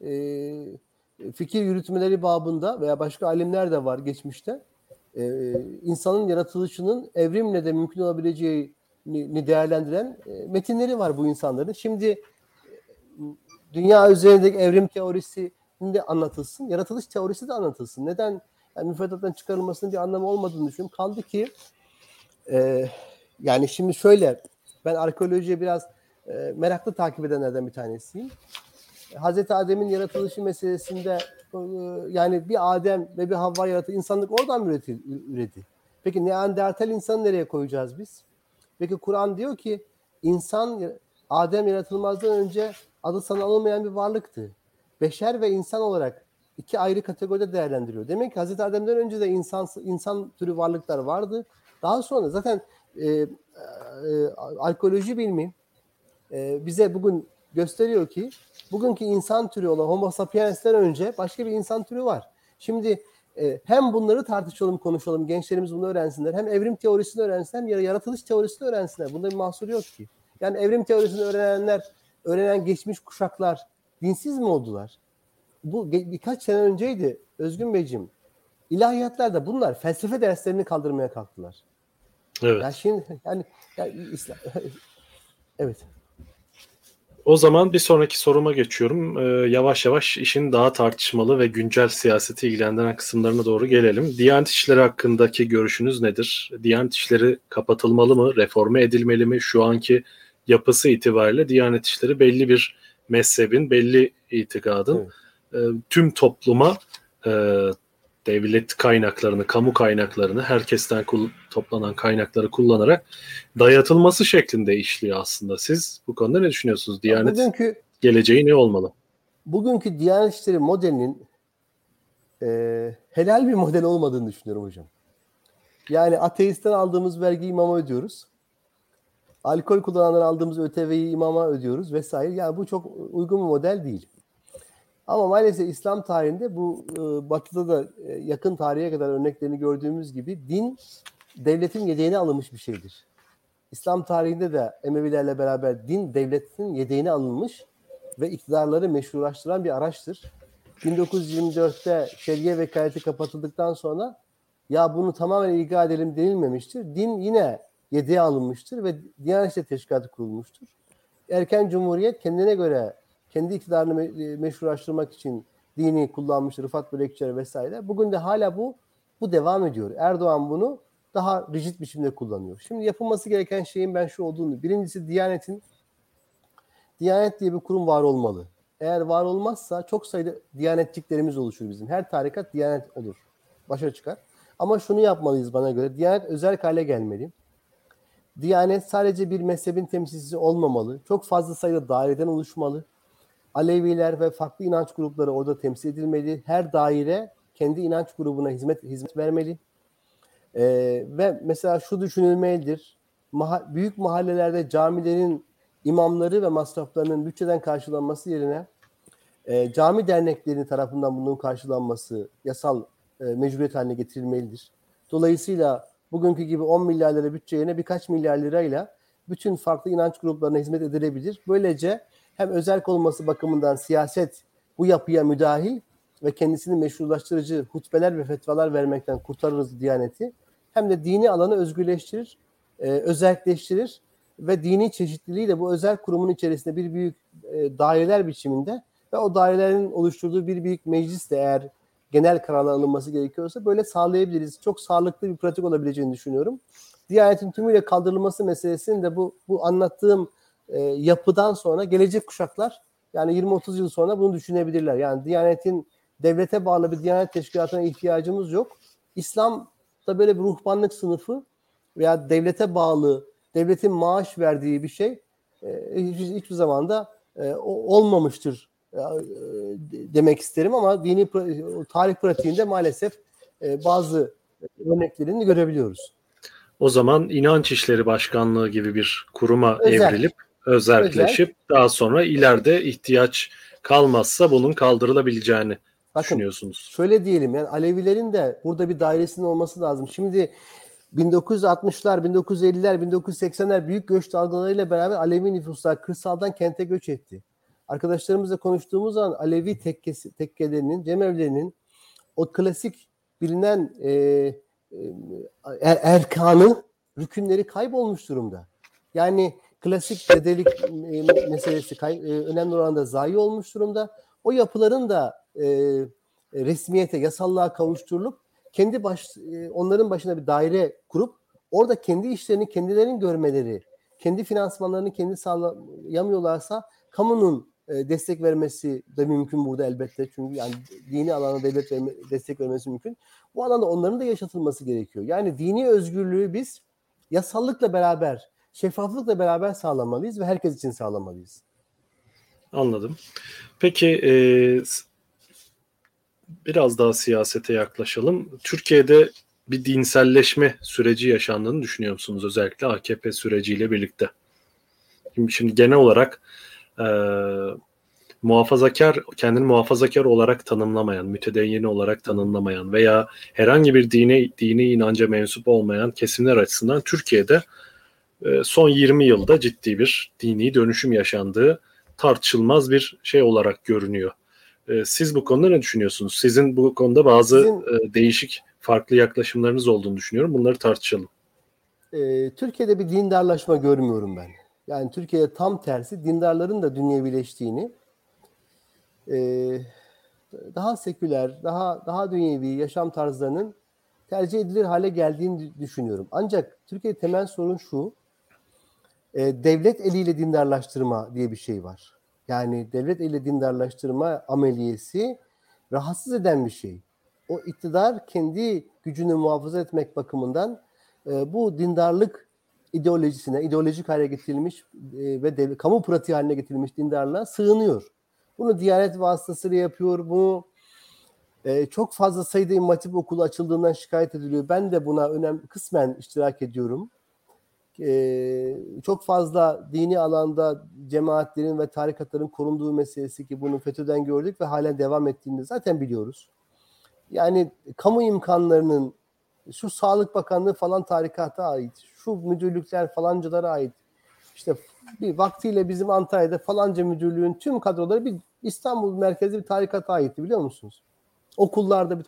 e, fikir yürütmeleri babında veya başka alimler de var geçmişte. E, insanın yaratılışının evrimle de mümkün olabileceğini değerlendiren e, metinleri var bu insanların. Şimdi e, dünya üzerindeki evrim teorisi de anlatılsın, yaratılış teorisi de anlatılsın. Neden yani müfredattan çıkarılmasının bir anlamı olmadığını düşünüyorum. Kaldı ki e, yani şimdi şöyle ben arkeolojiye biraz e, meraklı takip edenlerden bir tanesiyim. Hazreti Adem'in yaratılışı meselesinde e, yani bir Adem ve bir Havva yaratı insanlık oradan üreti, üredi? Peki Neandertal insanı nereye koyacağız biz? Peki Kur'an diyor ki insan Adem yaratılmazdan önce adı sana alınmayan bir varlıktı. Beşer ve insan olarak iki ayrı kategoride değerlendiriyor. Demek ki Hazreti Adem'den önce de insan insan türü varlıklar vardı. Daha sonra zaten e, e, arkeoloji bilimi e, bize bugün gösteriyor ki bugünkü insan türü olan Homo sapiens'ten önce başka bir insan türü var. Şimdi e, hem bunları tartışalım, konuşalım, gençlerimiz bunu öğrensinler. Hem evrim teorisini öğrensinler, hem yaratılış teorisini öğrensinler. Bunda bir mahsur yok ki. Yani evrim teorisini öğrenenler, öğrenen geçmiş kuşaklar dinsiz mi oldular? Bu birkaç sene önceydi Özgün Beyciğim. İlahiyatlarda bunlar felsefe derslerini kaldırmaya kalktılar. Evet. Ya şimdi yani, yani İslam, evet. O zaman bir sonraki soruma geçiyorum. Ee, yavaş yavaş işin daha tartışmalı ve güncel siyaseti ilgilendiren kısımlarına doğru gelelim. Diyanet İşleri hakkındaki görüşünüz nedir? Diyanet İşleri kapatılmalı mı? Reforme edilmeli mi? Şu anki yapısı itibariyle Diyanet İşleri belli bir mezhebin, belli itikadın evet e, tüm topluma e, devlet kaynaklarını, kamu kaynaklarını, herkesten toplanan kaynakları kullanarak dayatılması şeklinde işliyor aslında. Siz bu konuda ne düşünüyorsunuz? Diyanet bugünkü, geleceği ne olmalı? Bugünkü Diyanet İşleri modelinin e, helal bir model olmadığını düşünüyorum hocam. Yani ateistten aldığımız vergiyi imama ödüyoruz. Alkol kullanandan aldığımız ÖTV'yi imama ödüyoruz vesaire. Yani bu çok uygun bir model değil. Ama maalesef İslam tarihinde bu e, batıda da e, yakın tarihe kadar örneklerini gördüğümüz gibi din devletin yedeğine alınmış bir şeydir. İslam tarihinde de Emevilerle beraber din devletin yedeğine alınmış ve iktidarları meşrulaştıran bir araçtır. 1924'te şeriye vekaleti kapatıldıktan sonra ya bunu tamamen ilga edelim denilmemiştir. Din yine yedeğe alınmıştır ve Diyanet İşleri Teşkilatı kurulmuştur. Erken Cumhuriyet kendine göre kendi iktidarını e, meşrulaştırmak için dini kullanmış Rıfat Börekçiler vesaire. Bugün de hala bu bu devam ediyor. Erdoğan bunu daha rigid biçimde kullanıyor. Şimdi yapılması gereken şeyin ben şu olduğunu. Birincisi Diyanet'in Diyanet diye bir kurum var olmalı. Eğer var olmazsa çok sayıda diyanetçiklerimiz oluşur bizim. Her tarikat diyanet olur. Başa çıkar. Ama şunu yapmalıyız bana göre. Diyanet özel hale gelmeli. Diyanet sadece bir mezhebin temsilcisi olmamalı. Çok fazla sayıda daireden oluşmalı. Aleviler ve farklı inanç grupları orada temsil edilmeli. Her daire kendi inanç grubuna hizmet hizmet vermeli. Ee, ve mesela şu düşünülmelidir. Maha, büyük mahallelerde camilerin imamları ve masraflarının bütçeden karşılanması yerine e, cami derneklerinin tarafından bunun karşılanması yasal e, mecburiyet haline getirilmelidir. Dolayısıyla bugünkü gibi 10 milyar lira bütçe yerine birkaç milyar lirayla bütün farklı inanç gruplarına hizmet edilebilir. Böylece hem özel olması bakımından siyaset bu yapıya müdahil ve kendisini meşrulaştırıcı hutbeler ve fetvalar vermekten kurtarırız Diyaneti. Hem de dini alanı özgürleştirir, e, özelleştirir ve dini çeşitliliği de bu özel kurumun içerisinde bir büyük e, daireler biçiminde ve o dairelerin oluşturduğu bir büyük meclis de eğer genel kararlar alınması gerekiyorsa böyle sağlayabiliriz. Çok sağlıklı bir pratik olabileceğini düşünüyorum. Diyanetin tümüyle kaldırılması meselesinin de bu, bu anlattığım e, yapıdan sonra gelecek kuşaklar yani 20-30 yıl sonra bunu düşünebilirler. Yani Diyanet'in devlete bağlı bir Diyanet teşkilatına ihtiyacımız yok. İslam da böyle bir ruhbanlık sınıfı veya devlete bağlı, devletin maaş verdiği bir şey e, hiç, hiçbir zaman da e, olmamıştır e, demek isterim ama dini tarih pratiğinde maalesef e, bazı örneklerini görebiliyoruz. O zaman inanç işleri başkanlığı gibi bir kuruma Özel. evrilip özelleşip Özel. daha sonra ileride ihtiyaç kalmazsa bunun kaldırılabileceğini Bakın, düşünüyorsunuz. Şöyle diyelim yani Alevilerin de burada bir dairesinin olması lazım. Şimdi 1960'lar, 1950'ler, 1980'ler büyük göç dalgalarıyla beraber Alevi nüfuslar kırsaldan kente göç etti. Arkadaşlarımızla konuştuğumuz zaman Alevi tekkesi, tekkelerinin, cemevlerinin o klasik bilinen e, e, er, erkanı, rükünleri kaybolmuş durumda. Yani klasik dedelik e, meselesi kay, e, önemli oranda zayi olmuş durumda. O yapıların da e, resmiyete, yasallığa kavuşturulup kendi baş, e, onların başına bir daire kurup orada kendi işlerini kendilerinin görmeleri, kendi finansmanlarını kendi sağlayamıyorlarsa kamunun e, destek vermesi de mümkün burada elbette. Çünkü yani dini alana devlet verme, destek vermesi mümkün. Bu alanda onların da yaşatılması gerekiyor. Yani dini özgürlüğü biz yasallıkla beraber, şeffaflıkla beraber sağlamalıyız ve herkes için sağlamalıyız. Anladım. Peki e, biraz daha siyasete yaklaşalım. Türkiye'de bir dinselleşme süreci yaşandığını düşünüyor musunuz? Özellikle AKP süreciyle birlikte. Şimdi, şimdi genel olarak e, muhafazakar, kendini muhafazakar olarak tanımlamayan, mütedeyyin olarak tanımlamayan veya herhangi bir dine, dini inanca mensup olmayan kesimler açısından Türkiye'de son 20 yılda ciddi bir dini dönüşüm yaşandığı tartışılmaz bir şey olarak görünüyor. E, siz bu konuda ne düşünüyorsunuz? Sizin bu konuda bazı Sizin, e, değişik farklı yaklaşımlarınız olduğunu düşünüyorum. Bunları tartışalım. E, Türkiye'de bir dindarlaşma görmüyorum ben. Yani Türkiye'de tam tersi dindarların da dünyevileştiğini, e, daha seküler, daha daha dünyevi yaşam tarzlarının tercih edilir hale geldiğini düşünüyorum. Ancak Türkiye'de temel sorun şu, e, devlet eliyle dindarlaştırma diye bir şey var. Yani devlet eliyle dindarlaştırma ameliyesi rahatsız eden bir şey. O iktidar kendi gücünü muhafaza etmek bakımından e, bu dindarlık ideolojisine, ideolojik hale getirilmiş e, ve devlet, kamu pratiği haline getirilmiş dindarlığa sığınıyor. Bunu Diyanet vasıtasıyla yapıyor. Bunu e, çok fazla sayıda İmam okulu açıldığından şikayet ediliyor. Ben de buna önem kısmen iştirak ediyorum. E, çok fazla dini alanda cemaatlerin ve tarikatların korunduğu meselesi ki bunu FETÖ'den gördük ve halen devam ettiğini zaten biliyoruz. Yani kamu imkanlarının şu Sağlık Bakanlığı falan tarikata ait, şu müdürlükler falancılara ait. İşte bir vaktiyle bizim Antalya'da falanca müdürlüğün tüm kadroları bir İstanbul merkezi bir tarikata aitti biliyor musunuz? Okullarda bir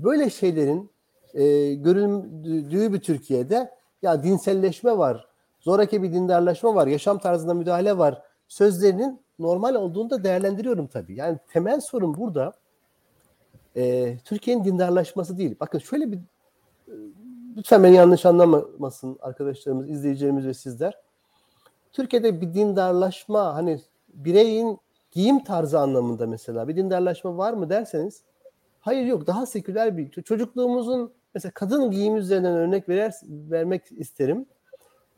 böyle şeylerin e, görüldüğü bir Türkiye'de ya dinselleşme var, zoraki bir dindarlaşma var, yaşam tarzında müdahale var sözlerinin normal olduğunu da değerlendiriyorum tabii. Yani temel sorun burada e, Türkiye'nin dindarlaşması değil. Bakın şöyle bir lütfen beni yanlış anlamasın arkadaşlarımız, izleyicilerimiz ve sizler. Türkiye'de bir dindarlaşma hani bireyin giyim tarzı anlamında mesela bir dindarlaşma var mı derseniz hayır yok daha seküler bir çocukluğumuzun mesela kadın giyim üzerinden örnek verer, vermek isterim.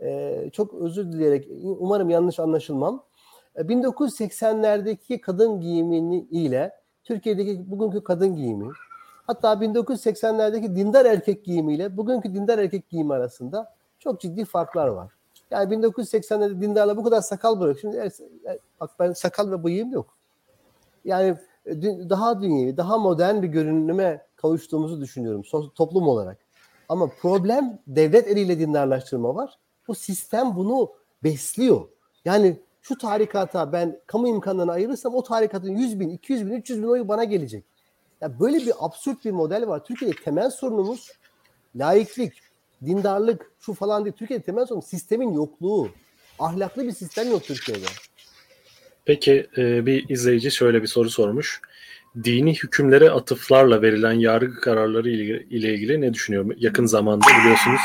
Ee, çok özür dileyerek umarım yanlış anlaşılmam. 1980'lerdeki kadın giyimini ile Türkiye'deki bugünkü kadın giyimi hatta 1980'lerdeki dindar erkek giyimiyle bugünkü dindar erkek giyimi arasında çok ciddi farklar var. Yani 1980'lerde dindarla bu kadar sakal bırak. Şimdi bak ben sakal ve bıyığım yok. Yani daha dünyevi, daha modern bir görünüme kavuştuğumuzu düşünüyorum toplum olarak. Ama problem devlet eliyle dindarlaştırma var. Bu sistem bunu besliyor. Yani şu tarikata ben kamu imkanlarını ayırırsam o tarikatın 100 bin, 200 bin, 300 bin oyu bana gelecek. Ya böyle bir absürt bir model var. Türkiye'de temel sorunumuz laiklik, dindarlık, şu falan değil. Türkiye'de temel sorun sistemin yokluğu. Ahlaklı bir sistem yok Türkiye'de. Peki e, bir izleyici şöyle bir soru sormuş. Dini hükümlere atıflarla verilen yargı kararları ile ilgili ne düşünüyor? Yakın zamanda biliyorsunuz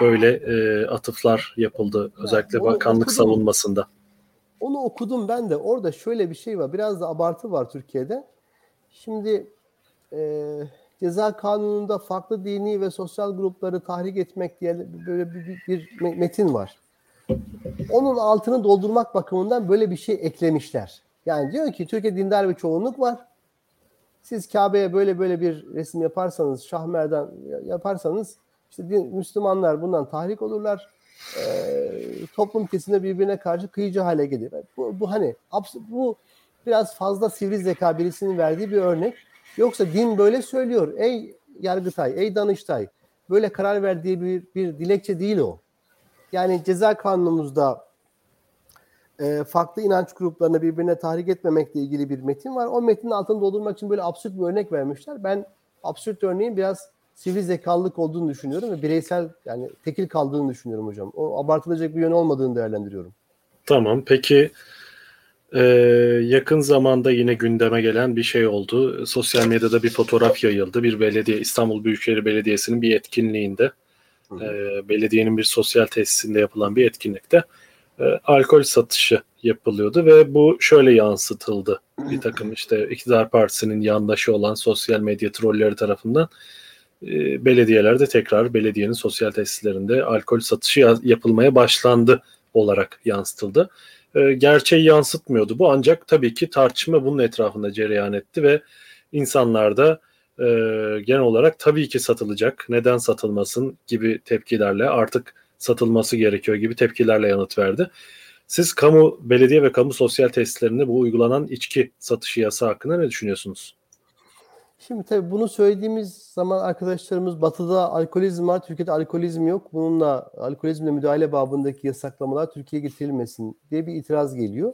böyle e, atıflar yapıldı. Özellikle ya, bakanlık okudum. savunmasında. Onu okudum ben de. Orada şöyle bir şey var. Biraz da abartı var Türkiye'de. Şimdi e, ceza kanununda farklı dini ve sosyal grupları tahrik etmek diye böyle bir, bir, bir metin var. Onun altını doldurmak bakımından böyle bir şey eklemişler. Yani diyor ki Türkiye dindar bir çoğunluk var. Siz Kabe'ye böyle böyle bir resim yaparsanız, Şahmerdan yaparsanız işte Müslümanlar bundan tahrik olurlar. Ee, toplum kesimde birbirine karşı kıyıcı hale gelir. Bu, bu hani bu biraz fazla sivri zeka birisinin verdiği bir örnek. Yoksa din böyle söylüyor. Ey Yargıtay, ey Danıştay böyle karar verdiği bir, bir dilekçe değil o. Yani ceza kanunumuzda e, farklı inanç gruplarını birbirine tahrik etmemekle ilgili bir metin var. O metnin altını doldurmak için böyle absürt bir örnek vermişler. Ben absürt örneğin biraz sivri zekalılık olduğunu düşünüyorum ve bireysel yani tekil kaldığını düşünüyorum hocam. O abartılacak bir yön olmadığını değerlendiriyorum. Tamam. Peki ee, yakın zamanda yine gündeme gelen bir şey oldu. Sosyal medyada bir fotoğraf yayıldı. Bir belediye, İstanbul Büyükşehir Belediyesi'nin bir etkinliğinde, e, belediyenin bir sosyal tesisinde yapılan bir etkinlikte e, alkol satışı yapılıyordu ve bu şöyle yansıtıldı. Bir takım işte iktidar partisinin yandaşı olan sosyal medya trolleri tarafından e, belediyelerde tekrar belediyenin sosyal tesislerinde alkol satışı yapılmaya başlandı olarak yansıtıldı e, gerçeği yansıtmıyordu bu ancak tabii ki tartışma bunun etrafında cereyan etti ve insanlar da e, genel olarak tabii ki satılacak neden satılmasın gibi tepkilerle artık satılması gerekiyor gibi tepkilerle yanıt verdi. Siz kamu, belediye ve kamu sosyal tesislerinde bu uygulanan içki satışı yasağı hakkında ne düşünüyorsunuz? Şimdi tabii bunu söylediğimiz zaman arkadaşlarımız batıda alkolizm var, Türkiye'de alkolizm yok. Bununla alkolizmle müdahale babındaki yasaklamalar Türkiye'ye getirilmesin diye bir itiraz geliyor.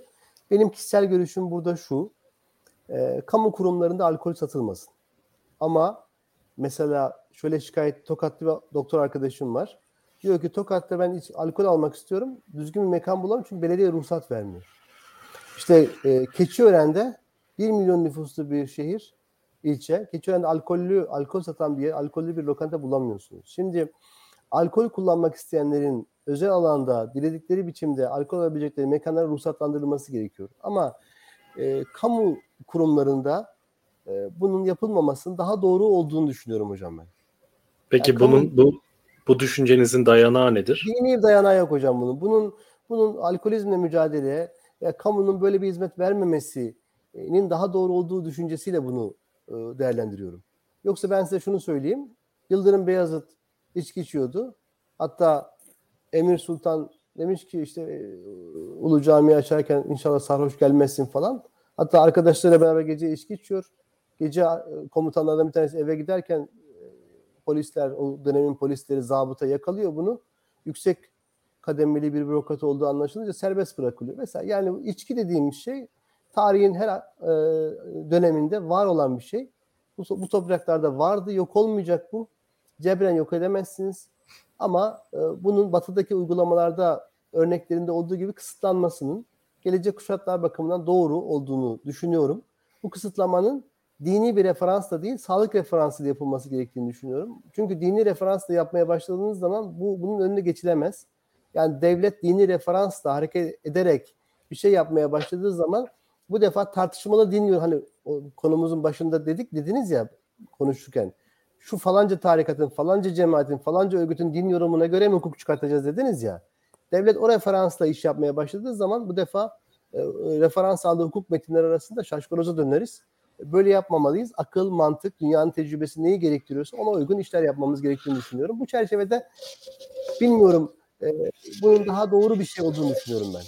Benim kişisel görüşüm burada şu. E, kamu kurumlarında alkol satılmasın. Ama mesela şöyle şikayet Tokatlı bir doktor arkadaşım var. Diyor ki Tokat'ta ben hiç alkol almak istiyorum. Düzgün bir mekan bulamam çünkü belediye ruhsat vermiyor. İşte e, Keçiören'de 1 milyon nüfuslu bir şehir ilçe. Keçiören'de alkollü, alkol satan bir yer, alkollü bir lokanta bulamıyorsunuz. Şimdi alkol kullanmak isteyenlerin özel alanda diledikleri biçimde alkol alabilecekleri mekanlara ruhsatlandırılması gerekiyor. Ama e, kamu kurumlarında e, bunun yapılmamasının daha doğru olduğunu düşünüyorum hocam ben. Peki yani bunun kamu, bu bu düşüncenizin dayanağı nedir? Dini dayanağı yok hocam bunun. Bunun bunun alkolizmle mücadele ya kamunun böyle bir hizmet vermemesinin daha doğru olduğu düşüncesiyle bunu e, değerlendiriyorum. Yoksa ben size şunu söyleyeyim. Yıldırım Beyazıt içki içiyordu. Hatta Emir Sultan demiş ki işte e, Ulu Cami açarken inşallah sarhoş gelmezsin falan. Hatta arkadaşlarıyla beraber gece içki içiyor. Gece e, komutanlardan bir tanesi eve giderken polisler, o dönemin polisleri zabıta yakalıyor bunu. Yüksek kademeli bir bürokrat olduğu anlaşılınca serbest bırakılıyor. Mesela yani içki dediğimiz şey tarihin her e, döneminde var olan bir şey. Bu, bu topraklarda vardı, yok olmayacak bu. Cebren yok edemezsiniz. Ama e, bunun batıdaki uygulamalarda örneklerinde olduğu gibi kısıtlanmasının gelecek kuşaklar bakımından doğru olduğunu düşünüyorum. Bu kısıtlamanın dini bir referansla değil, sağlık referansıyla yapılması gerektiğini düşünüyorum. Çünkü dini referansla yapmaya başladığınız zaman bu bunun önüne geçilemez. Yani devlet dini referansla hareket ederek bir şey yapmaya başladığı zaman bu defa tartışmalı dinliyor. Hani konumuzun başında dedik dediniz ya konuşurken şu falanca tarikatın, falanca cemaatin, falanca örgütün din yorumuna göre mi hukuk çıkartacağız dediniz ya. Devlet o referansla iş yapmaya başladığı zaman bu defa e, referans aldığı hukuk metinleri arasında şaşkaloza döneriz. Böyle yapmamalıyız. Akıl, mantık, dünyanın tecrübesi neyi gerektiriyorsa ona uygun işler yapmamız gerektiğini düşünüyorum. Bu çerçevede bilmiyorum e, bunun daha doğru bir şey olduğunu düşünüyorum ben.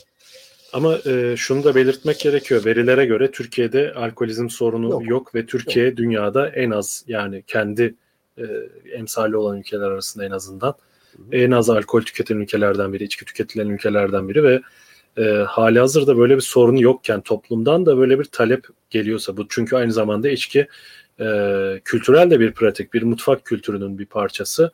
Ama e, şunu da belirtmek gerekiyor. Verilere göre Türkiye'de alkolizm sorunu yok, yok ve Türkiye yok. dünyada en az yani kendi e, emsali olan ülkeler arasında en azından Hı. en az alkol tüketen ülkelerden biri, içki tüketilen ülkelerden biri ve e, hali hazırda böyle bir sorun yokken toplumdan da böyle bir talep geliyorsa bu çünkü aynı zamanda içki e, kültürel de bir pratik, bir mutfak kültürünün bir parçası.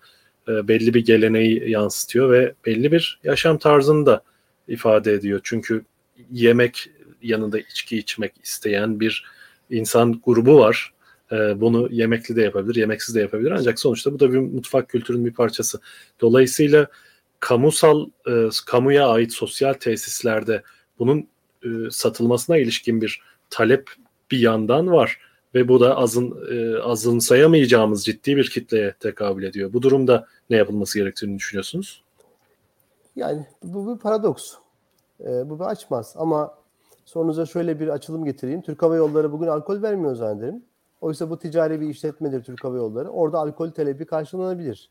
E, belli bir geleneği yansıtıyor ve belli bir yaşam tarzını da ifade ediyor. Çünkü yemek yanında içki içmek isteyen bir insan grubu var. E, bunu yemekli de yapabilir, yemeksiz de yapabilir. Ancak sonuçta bu da bir mutfak kültürünün bir parçası. Dolayısıyla kamusal, e, kamuya ait sosyal tesislerde bunun e, satılmasına ilişkin bir talep bir yandan var ve bu da azın e, azın sayamayacağımız ciddi bir kitleye tekabül ediyor. Bu durumda ne yapılması gerektiğini düşünüyorsunuz? Yani bu bir paradoks. E, bu bir açmaz ama sorunuza şöyle bir açılım getireyim. Türk Hava Yolları bugün alkol vermiyor zannederim. Oysa bu ticari bir işletmedir Türk Hava Yolları. Orada alkol talebi karşılanabilir.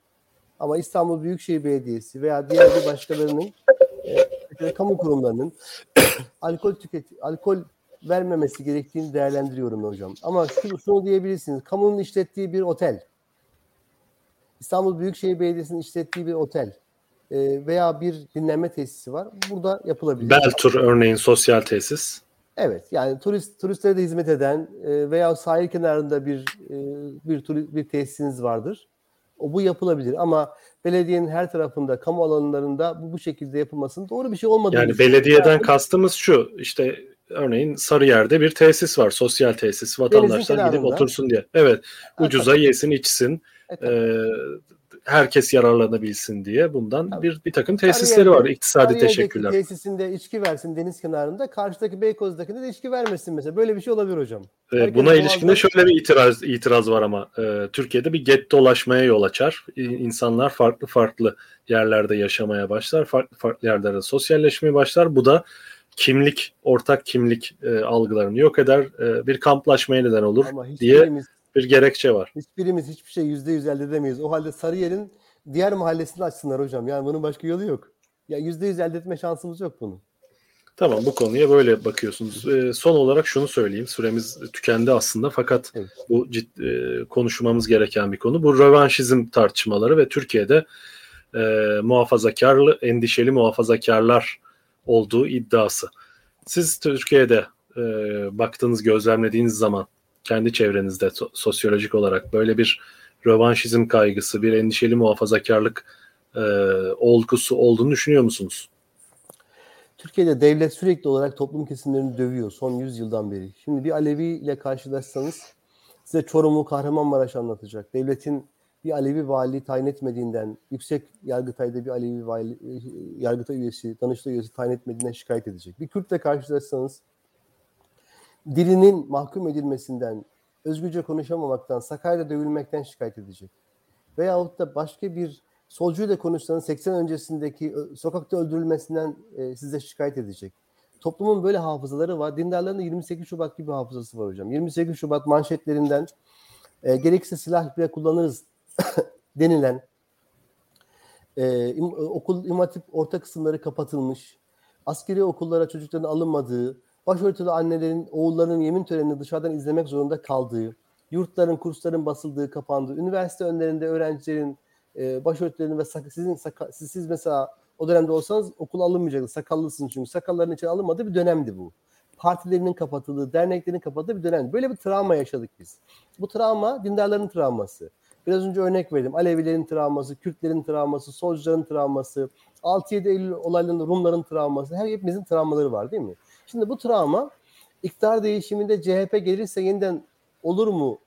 Ama İstanbul Büyükşehir Belediyesi veya diğer bir başkalarının e, kamu kurumlarının alkol tüket alkol vermemesi gerektiğini değerlendiriyorum hocam. Ama şunu, şunu diyebilirsiniz. Kamunun işlettiği bir otel, İstanbul Büyükşehir Belediyesi'nin işlettiği bir otel e, veya bir dinlenme tesisi var. Burada yapılabilir. Beltur örneğin sosyal tesis. Evet yani turist turistlere de hizmet eden e, veya sahil kenarında bir e, bir bir tesisiniz vardır. O bu yapılabilir ama belediyenin her tarafında kamu alanlarında bu bu şekilde yapılmasının doğru bir şey olmadığını Yani belediyeden yani, kastımız şu işte örneğin Sarıyer'de bir tesis var sosyal tesis vatandaşlar gidip otursun diye. Evet ucuza yesin içsin. Evet, e, herkes yararlanabilsin diye bundan Tabii. bir bir takım tesisleri var iktisadi teşekkürler. tesisinde içki versin deniz kenarında karşıdaki Beykoz'dakinde de içki vermesin mesela. Böyle bir şey olabilir hocam. Ee, buna ilişkin de şöyle bir itiraz itiraz var ama e, Türkiye'de bir gettolaşmaya yol açar. İnsanlar farklı farklı yerlerde yaşamaya başlar. Farklı farklı yerlerde sosyalleşmeye başlar. Bu da kimlik, ortak kimlik e, algılarını yok eder. E, bir kamplaşmaya neden olur diye bir gerekçe var. Hiçbirimiz hiçbir şey yüzde yüz elde edemeyiz. O halde Sarıyer'in diğer mahallesini açsınlar hocam. Yani bunun başka yolu yok. Ya yüzde yüz elde etme şansımız yok bunu. Tamam bu konuya böyle bakıyorsunuz. Ee, son olarak şunu söyleyeyim. Süremiz tükendi aslında fakat evet. bu cid, e, konuşmamız gereken bir konu. Bu rövanşizm tartışmaları ve Türkiye'de e, muhafazakarlı, endişeli muhafazakarlar olduğu iddiası. Siz Türkiye'de e, baktığınız, gözlemlediğiniz zaman kendi çevrenizde sosyolojik olarak böyle bir rövanşizm kaygısı, bir endişeli muhafazakarlık e, olgusu olduğunu düşünüyor musunuz? Türkiye'de devlet sürekli olarak toplum kesimlerini dövüyor son 100 yıldan beri. Şimdi bir Alevi ile karşılaşsanız size Çorum'u Kahramanmaraş anlatacak. Devletin bir Alevi vali tayin etmediğinden, yüksek yargıtayda bir Alevi vali, yargıtay üyesi, danıştay üyesi tayin etmediğinden şikayet edecek. Bir Kürt'le karşılaşsanız dilinin mahkum edilmesinden, özgürce konuşamamaktan, Sakarya'da dövülmekten şikayet edecek. Veyahut da başka bir solcuyla konuşsanız 80 öncesindeki sokakta öldürülmesinden e, size şikayet edecek. Toplumun böyle hafızaları var. Dindarların da 28 Şubat gibi hafızası var hocam. 28 Şubat manşetlerinden e, gerekirse silah bile kullanırız denilen e, im, okul imatip orta kısımları kapatılmış, askeri okullara çocukların alınmadığı, başörtülü annelerin oğullarının yemin törenini dışarıdan izlemek zorunda kaldığı, yurtların, kursların basıldığı, kapandığı, üniversite önlerinde öğrencilerin e, başörtülerini ve sak- sizin saka- siz, siz mesela o dönemde olsanız okul alınmayacaktı. Sakallısınız çünkü sakalların için alınmadığı bir dönemdi bu. Partilerinin kapatıldığı, derneklerin kapatıldığı bir dönemdi. Böyle bir travma yaşadık biz. Bu travma dindarların travması. Biraz önce örnek verdim. Alevilerin travması, Kürtlerin travması, Solcuların travması, 6-7 Eylül olaylarında Rumların travması. Her hepimizin travmaları var değil mi? Şimdi bu travma iktidar değişiminde CHP gelirse yeniden olur mu?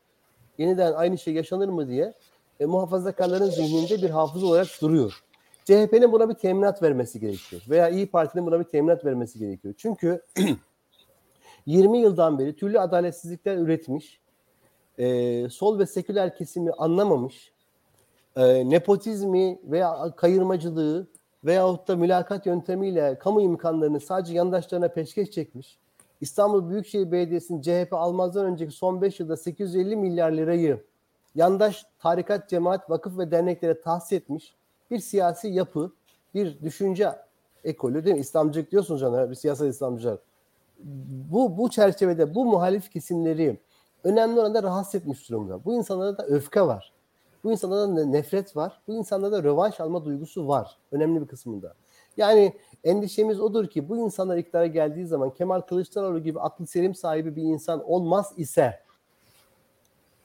Yeniden aynı şey yaşanır mı diye e, muhafazakarların zihninde bir hafıza olarak duruyor. CHP'nin buna bir teminat vermesi gerekiyor. Veya İyi Parti'nin buna bir teminat vermesi gerekiyor. Çünkü 20 yıldan beri türlü adaletsizlikler üretmiş, e, sol ve seküler kesimi anlamamış, e, nepotizmi veya kayırmacılığı veyahut da mülakat yöntemiyle kamu imkanlarını sadece yandaşlarına peşkeş çekmiş, İstanbul Büyükşehir Belediyesi'nin CHP almazdan önceki son 5 yılda 850 milyar lirayı yandaş tarikat, cemaat, vakıf ve derneklere tahsis etmiş bir siyasi yapı, bir düşünce ekolü değil mi? İslamcılık diyorsunuz canım, bir siyasal İslamcılar. Bu, bu çerçevede bu muhalif kesimleri önemli oranda rahatsız etmiş durumda. Bu insanlarda da öfke var. Bu insanlarda da nefret var. Bu insanlarda da rövanş alma duygusu var. Önemli bir kısmında. Yani endişemiz odur ki bu insanlar iktidara geldiği zaman Kemal Kılıçdaroğlu gibi aklı selim sahibi bir insan olmaz ise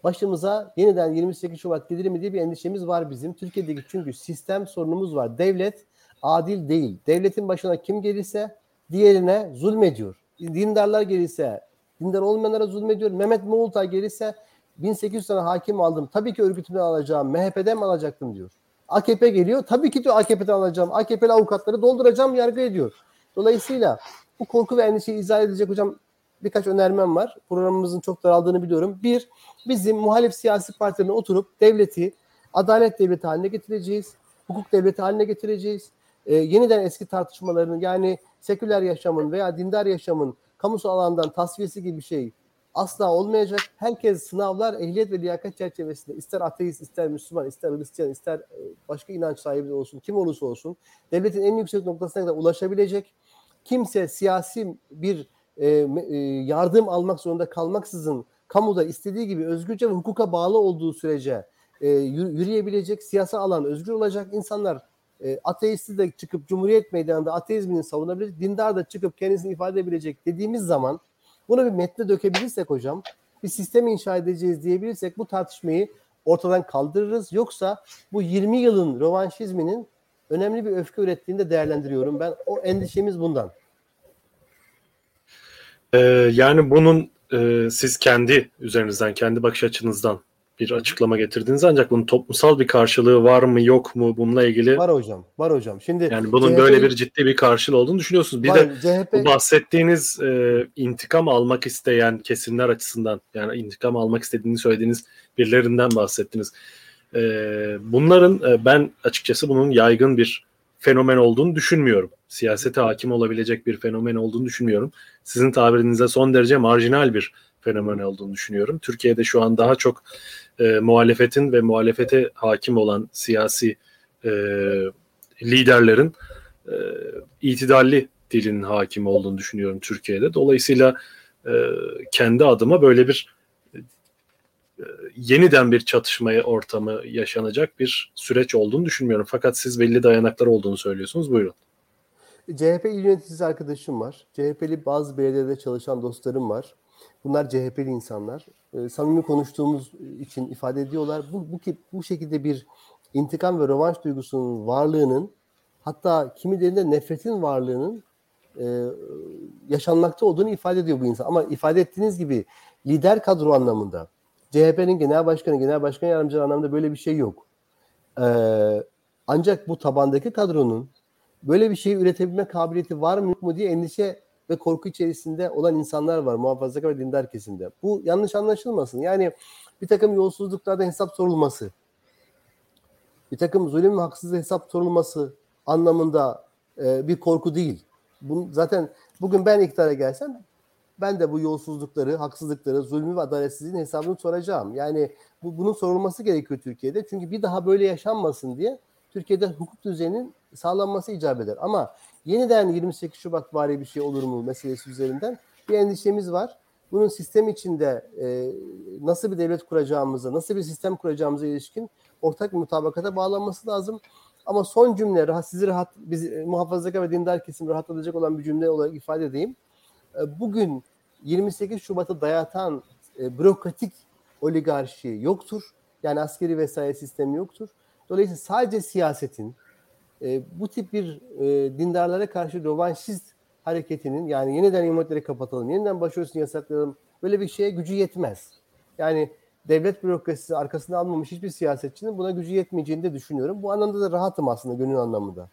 başımıza yeniden 28 Şubat gelir mi diye bir endişemiz var bizim. Türkiye'deki çünkü sistem sorunumuz var. Devlet adil değil. Devletin başına kim gelirse diğerine zulmediyor. Dindarlar gelirse dindar olmayanlara zulmediyor. Mehmet Moğultay gelirse 1800 tane hakim aldım. Tabii ki örgütümden alacağım. MHP'den mi alacaktım diyor. AKP geliyor. Tabii ki diyor AKP'den alacağım. AKP'li avukatları dolduracağım yargı ediyor. Dolayısıyla bu korku ve endişeyi izah edecek hocam birkaç önermem var. Programımızın çok daraldığını biliyorum. Bir, bizim muhalif siyasi partilerine oturup devleti adalet devleti haline getireceğiz. Hukuk devleti haline getireceğiz. Ee, yeniden eski tartışmaların yani seküler yaşamın veya dindar yaşamın kamusal alandan tasfiyesi gibi bir şey asla olmayacak. Herkes sınavlar ehliyet ve liyakat çerçevesinde ister ateist, ister Müslüman, ister Hristiyan, ister e, başka inanç sahibi olsun, kim olursa olsun devletin en yüksek noktasına kadar ulaşabilecek. Kimse siyasi bir e, e, yardım almak zorunda kalmaksızın kamuda istediği gibi özgürce ve hukuka bağlı olduğu sürece e, yürüyebilecek, siyasal alan özgür olacak insanlar e, ateisti de çıkıp Cumhuriyet Meydanı'nda ateizmini savunabilecek, dindar da çıkıp kendisini ifade edebilecek dediğimiz zaman bunu bir metne dökebilirsek hocam, bir sistem inşa edeceğiz diyebilirsek bu tartışmayı ortadan kaldırırız. Yoksa bu 20 yılın rövanşizminin önemli bir öfke ürettiğini de değerlendiriyorum. Ben o endişemiz bundan. Ee, yani bunun e, siz kendi üzerinizden, kendi bakış açınızdan bir açıklama getirdiniz ancak bunun toplumsal bir karşılığı var mı yok mu bununla ilgili? Var hocam, var hocam. Şimdi yani bunun CHP... böyle bir ciddi bir karşılığı olduğunu düşünüyorsunuz. Bir var, de CHP... bu bahsettiğiniz e, intikam almak isteyen kesimler açısından yani intikam almak istediğini söylediğiniz birilerinden bahsettiniz. E, bunların e, ben açıkçası bunun yaygın bir fenomen olduğunu düşünmüyorum. Siyasete hakim olabilecek bir fenomen olduğunu düşünmüyorum. Sizin tabirinize son derece marjinal bir fenomen olduğunu düşünüyorum. Türkiye'de şu an daha çok e, muhalefetin ve muhalefete hakim olan siyasi e, liderlerin e, itidalli dilin hakim olduğunu düşünüyorum Türkiye'de. Dolayısıyla e, kendi adıma böyle bir e, yeniden bir çatışmaya ortamı yaşanacak bir süreç olduğunu düşünmüyorum. Fakat siz belli dayanaklar olduğunu söylüyorsunuz. Buyurun. CHP il yöneticisi arkadaşım var. CHP'li bazı belediyede çalışan dostlarım var. Bunlar CHP'li insanlar. E, samimi konuştuğumuz için ifade ediyorlar. Bu, bu, bu şekilde bir intikam ve rövanş duygusunun varlığının hatta kimilerinde nefretin varlığının e, yaşanmakta olduğunu ifade ediyor bu insan. Ama ifade ettiğiniz gibi lider kadro anlamında CHP'nin genel başkanı, genel başkan yardımcıları anlamında böyle bir şey yok. E, ancak bu tabandaki kadronun böyle bir şeyi üretebilme kabiliyeti var mı yok mu diye endişe ve korku içerisinde olan insanlar var muhafazakar ve dindar kesimde. Bu yanlış anlaşılmasın. Yani bir takım yolsuzluklarda hesap sorulması, bir takım zulüm ve haksız hesap sorulması anlamında e, bir korku değil. Bunu, zaten bugün ben iktidara gelsem ben de bu yolsuzlukları, haksızlıkları, zulmü ve adaletsizliğin hesabını soracağım. Yani bu bunun sorulması gerekiyor Türkiye'de. Çünkü bir daha böyle yaşanmasın diye Türkiye'de hukuk düzeninin sağlanması icap eder. Ama yeniden 28 Şubat vari bir şey olur mu meselesi üzerinden bir endişemiz var. Bunun sistem içinde e, nasıl bir devlet kuracağımıza, nasıl bir sistem kuracağımıza ilişkin ortak bir mutabakata bağlanması lazım. Ama son cümle rahat, sizi rahat, biz e, muhafazakar ve dindar kesim rahatlatacak olan bir cümle olarak ifade edeyim. E, bugün 28 Şubat'ı dayatan e, bürokratik oligarşi yoktur. Yani askeri vesaire sistemi yoktur. Dolayısıyla sadece siyasetin, e, bu tip bir e, dindarlara karşı rövanşist hareketinin yani yeniden imametleri kapatalım, yeniden başörtüsünü yasaklayalım böyle bir şeye gücü yetmez. Yani devlet bürokrasisi arkasında almamış hiçbir siyasetçinin buna gücü yetmeyeceğini de düşünüyorum. Bu anlamda da rahatım aslında gönül anlamında.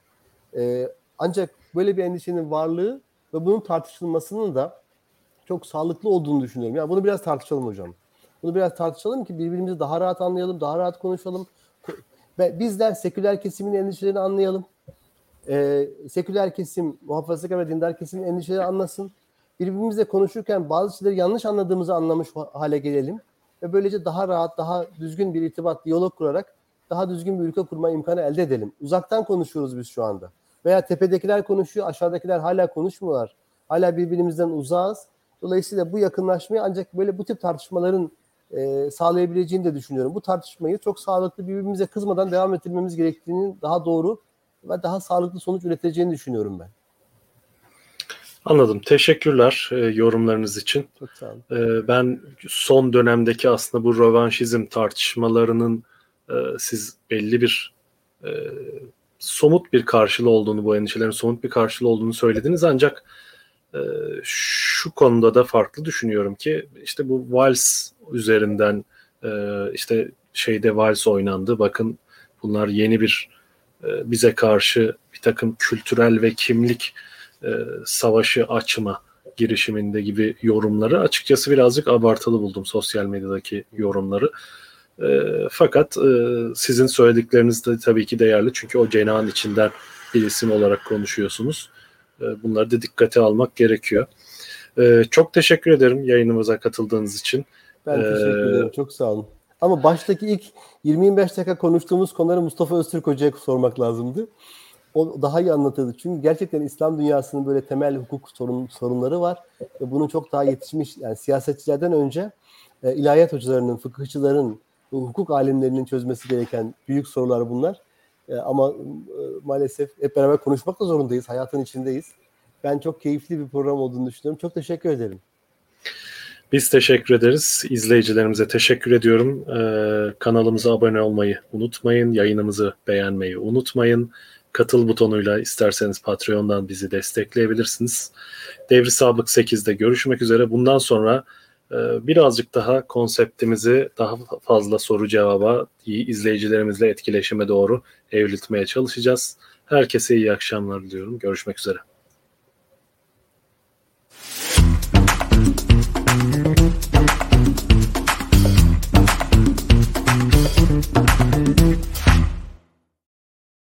Ee, ancak böyle bir endişenin varlığı ve bunun tartışılmasının da çok sağlıklı olduğunu düşünüyorum. Yani bunu biraz tartışalım hocam. Bunu biraz tartışalım ki birbirimizi daha rahat anlayalım, daha rahat konuşalım. Ve bizler seküler kesimin endişelerini anlayalım. Ee, seküler kesim, muhafazakar ve dindar kesimin endişelerini anlasın. Birbirimizle konuşurken bazı şeyleri yanlış anladığımızı anlamış hale gelelim. Ve böylece daha rahat, daha düzgün bir irtibat, diyalog kurarak daha düzgün bir ülke kurma imkanı elde edelim. Uzaktan konuşuyoruz biz şu anda. Veya tepedekiler konuşuyor, aşağıdakiler hala konuşmuyorlar. Hala birbirimizden uzağız. Dolayısıyla bu yakınlaşmayı ancak böyle bu tip tartışmaların e, sağlayabileceğini de düşünüyorum. Bu tartışmayı çok sağlıklı birbirimize kızmadan devam ettirmemiz gerektiğinin daha doğru ve daha sağlıklı sonuç üreteceğini düşünüyorum ben. Anladım. Teşekkürler e, yorumlarınız için. Çok sağ olun. E, ben son dönemdeki aslında bu rövanşizm tartışmalarının e, siz belli bir e, somut bir karşılığı olduğunu, bu endişelerin somut bir karşılığı olduğunu söylediniz. Ancak şu konuda da farklı düşünüyorum ki işte bu vals üzerinden e, işte şeyde vals oynandı. Bakın bunlar yeni bir e, bize karşı bir takım kültürel ve kimlik e, savaşı açma girişiminde gibi yorumları açıkçası birazcık abartılı buldum sosyal medyadaki yorumları. Fakat sizin söyledikleriniz de tabii ki değerli çünkü o cenahın içinden bir isim olarak konuşuyorsunuz. E, bunları da dikkate almak gerekiyor. E, çok teşekkür ederim yayınımıza katıldığınız için. Ben teşekkür ee, ederim. Çok sağ olun. Ama baştaki ilk 20-25 dakika konuştuğumuz konuları Mustafa Öztürk Hoca'ya sormak lazımdı. O daha iyi anlatırdı. Çünkü gerçekten İslam dünyasının böyle temel hukuk sorun, sorunları var. Ve bunun çok daha yetişmiş, yani siyasetçilerden önce e, ilahiyat hocalarının, fıkıhçıların, hukuk alimlerinin çözmesi gereken büyük sorular bunlar. E, ama e, maalesef hep beraber konuşmak da zorundayız. Hayatın içindeyiz. Ben çok keyifli bir program olduğunu düşünüyorum. Çok teşekkür ederim. Biz teşekkür ederiz. İzleyicilerimize teşekkür ediyorum. Ee, kanalımıza abone olmayı unutmayın. Yayınımızı beğenmeyi unutmayın. Katıl butonuyla isterseniz Patreon'dan bizi destekleyebilirsiniz. Devri Sabık 8'de görüşmek üzere. Bundan sonra birazcık daha konseptimizi daha fazla soru cevaba, izleyicilerimizle etkileşime doğru evriltmeye çalışacağız. Herkese iyi akşamlar diliyorum. Görüşmek üzere.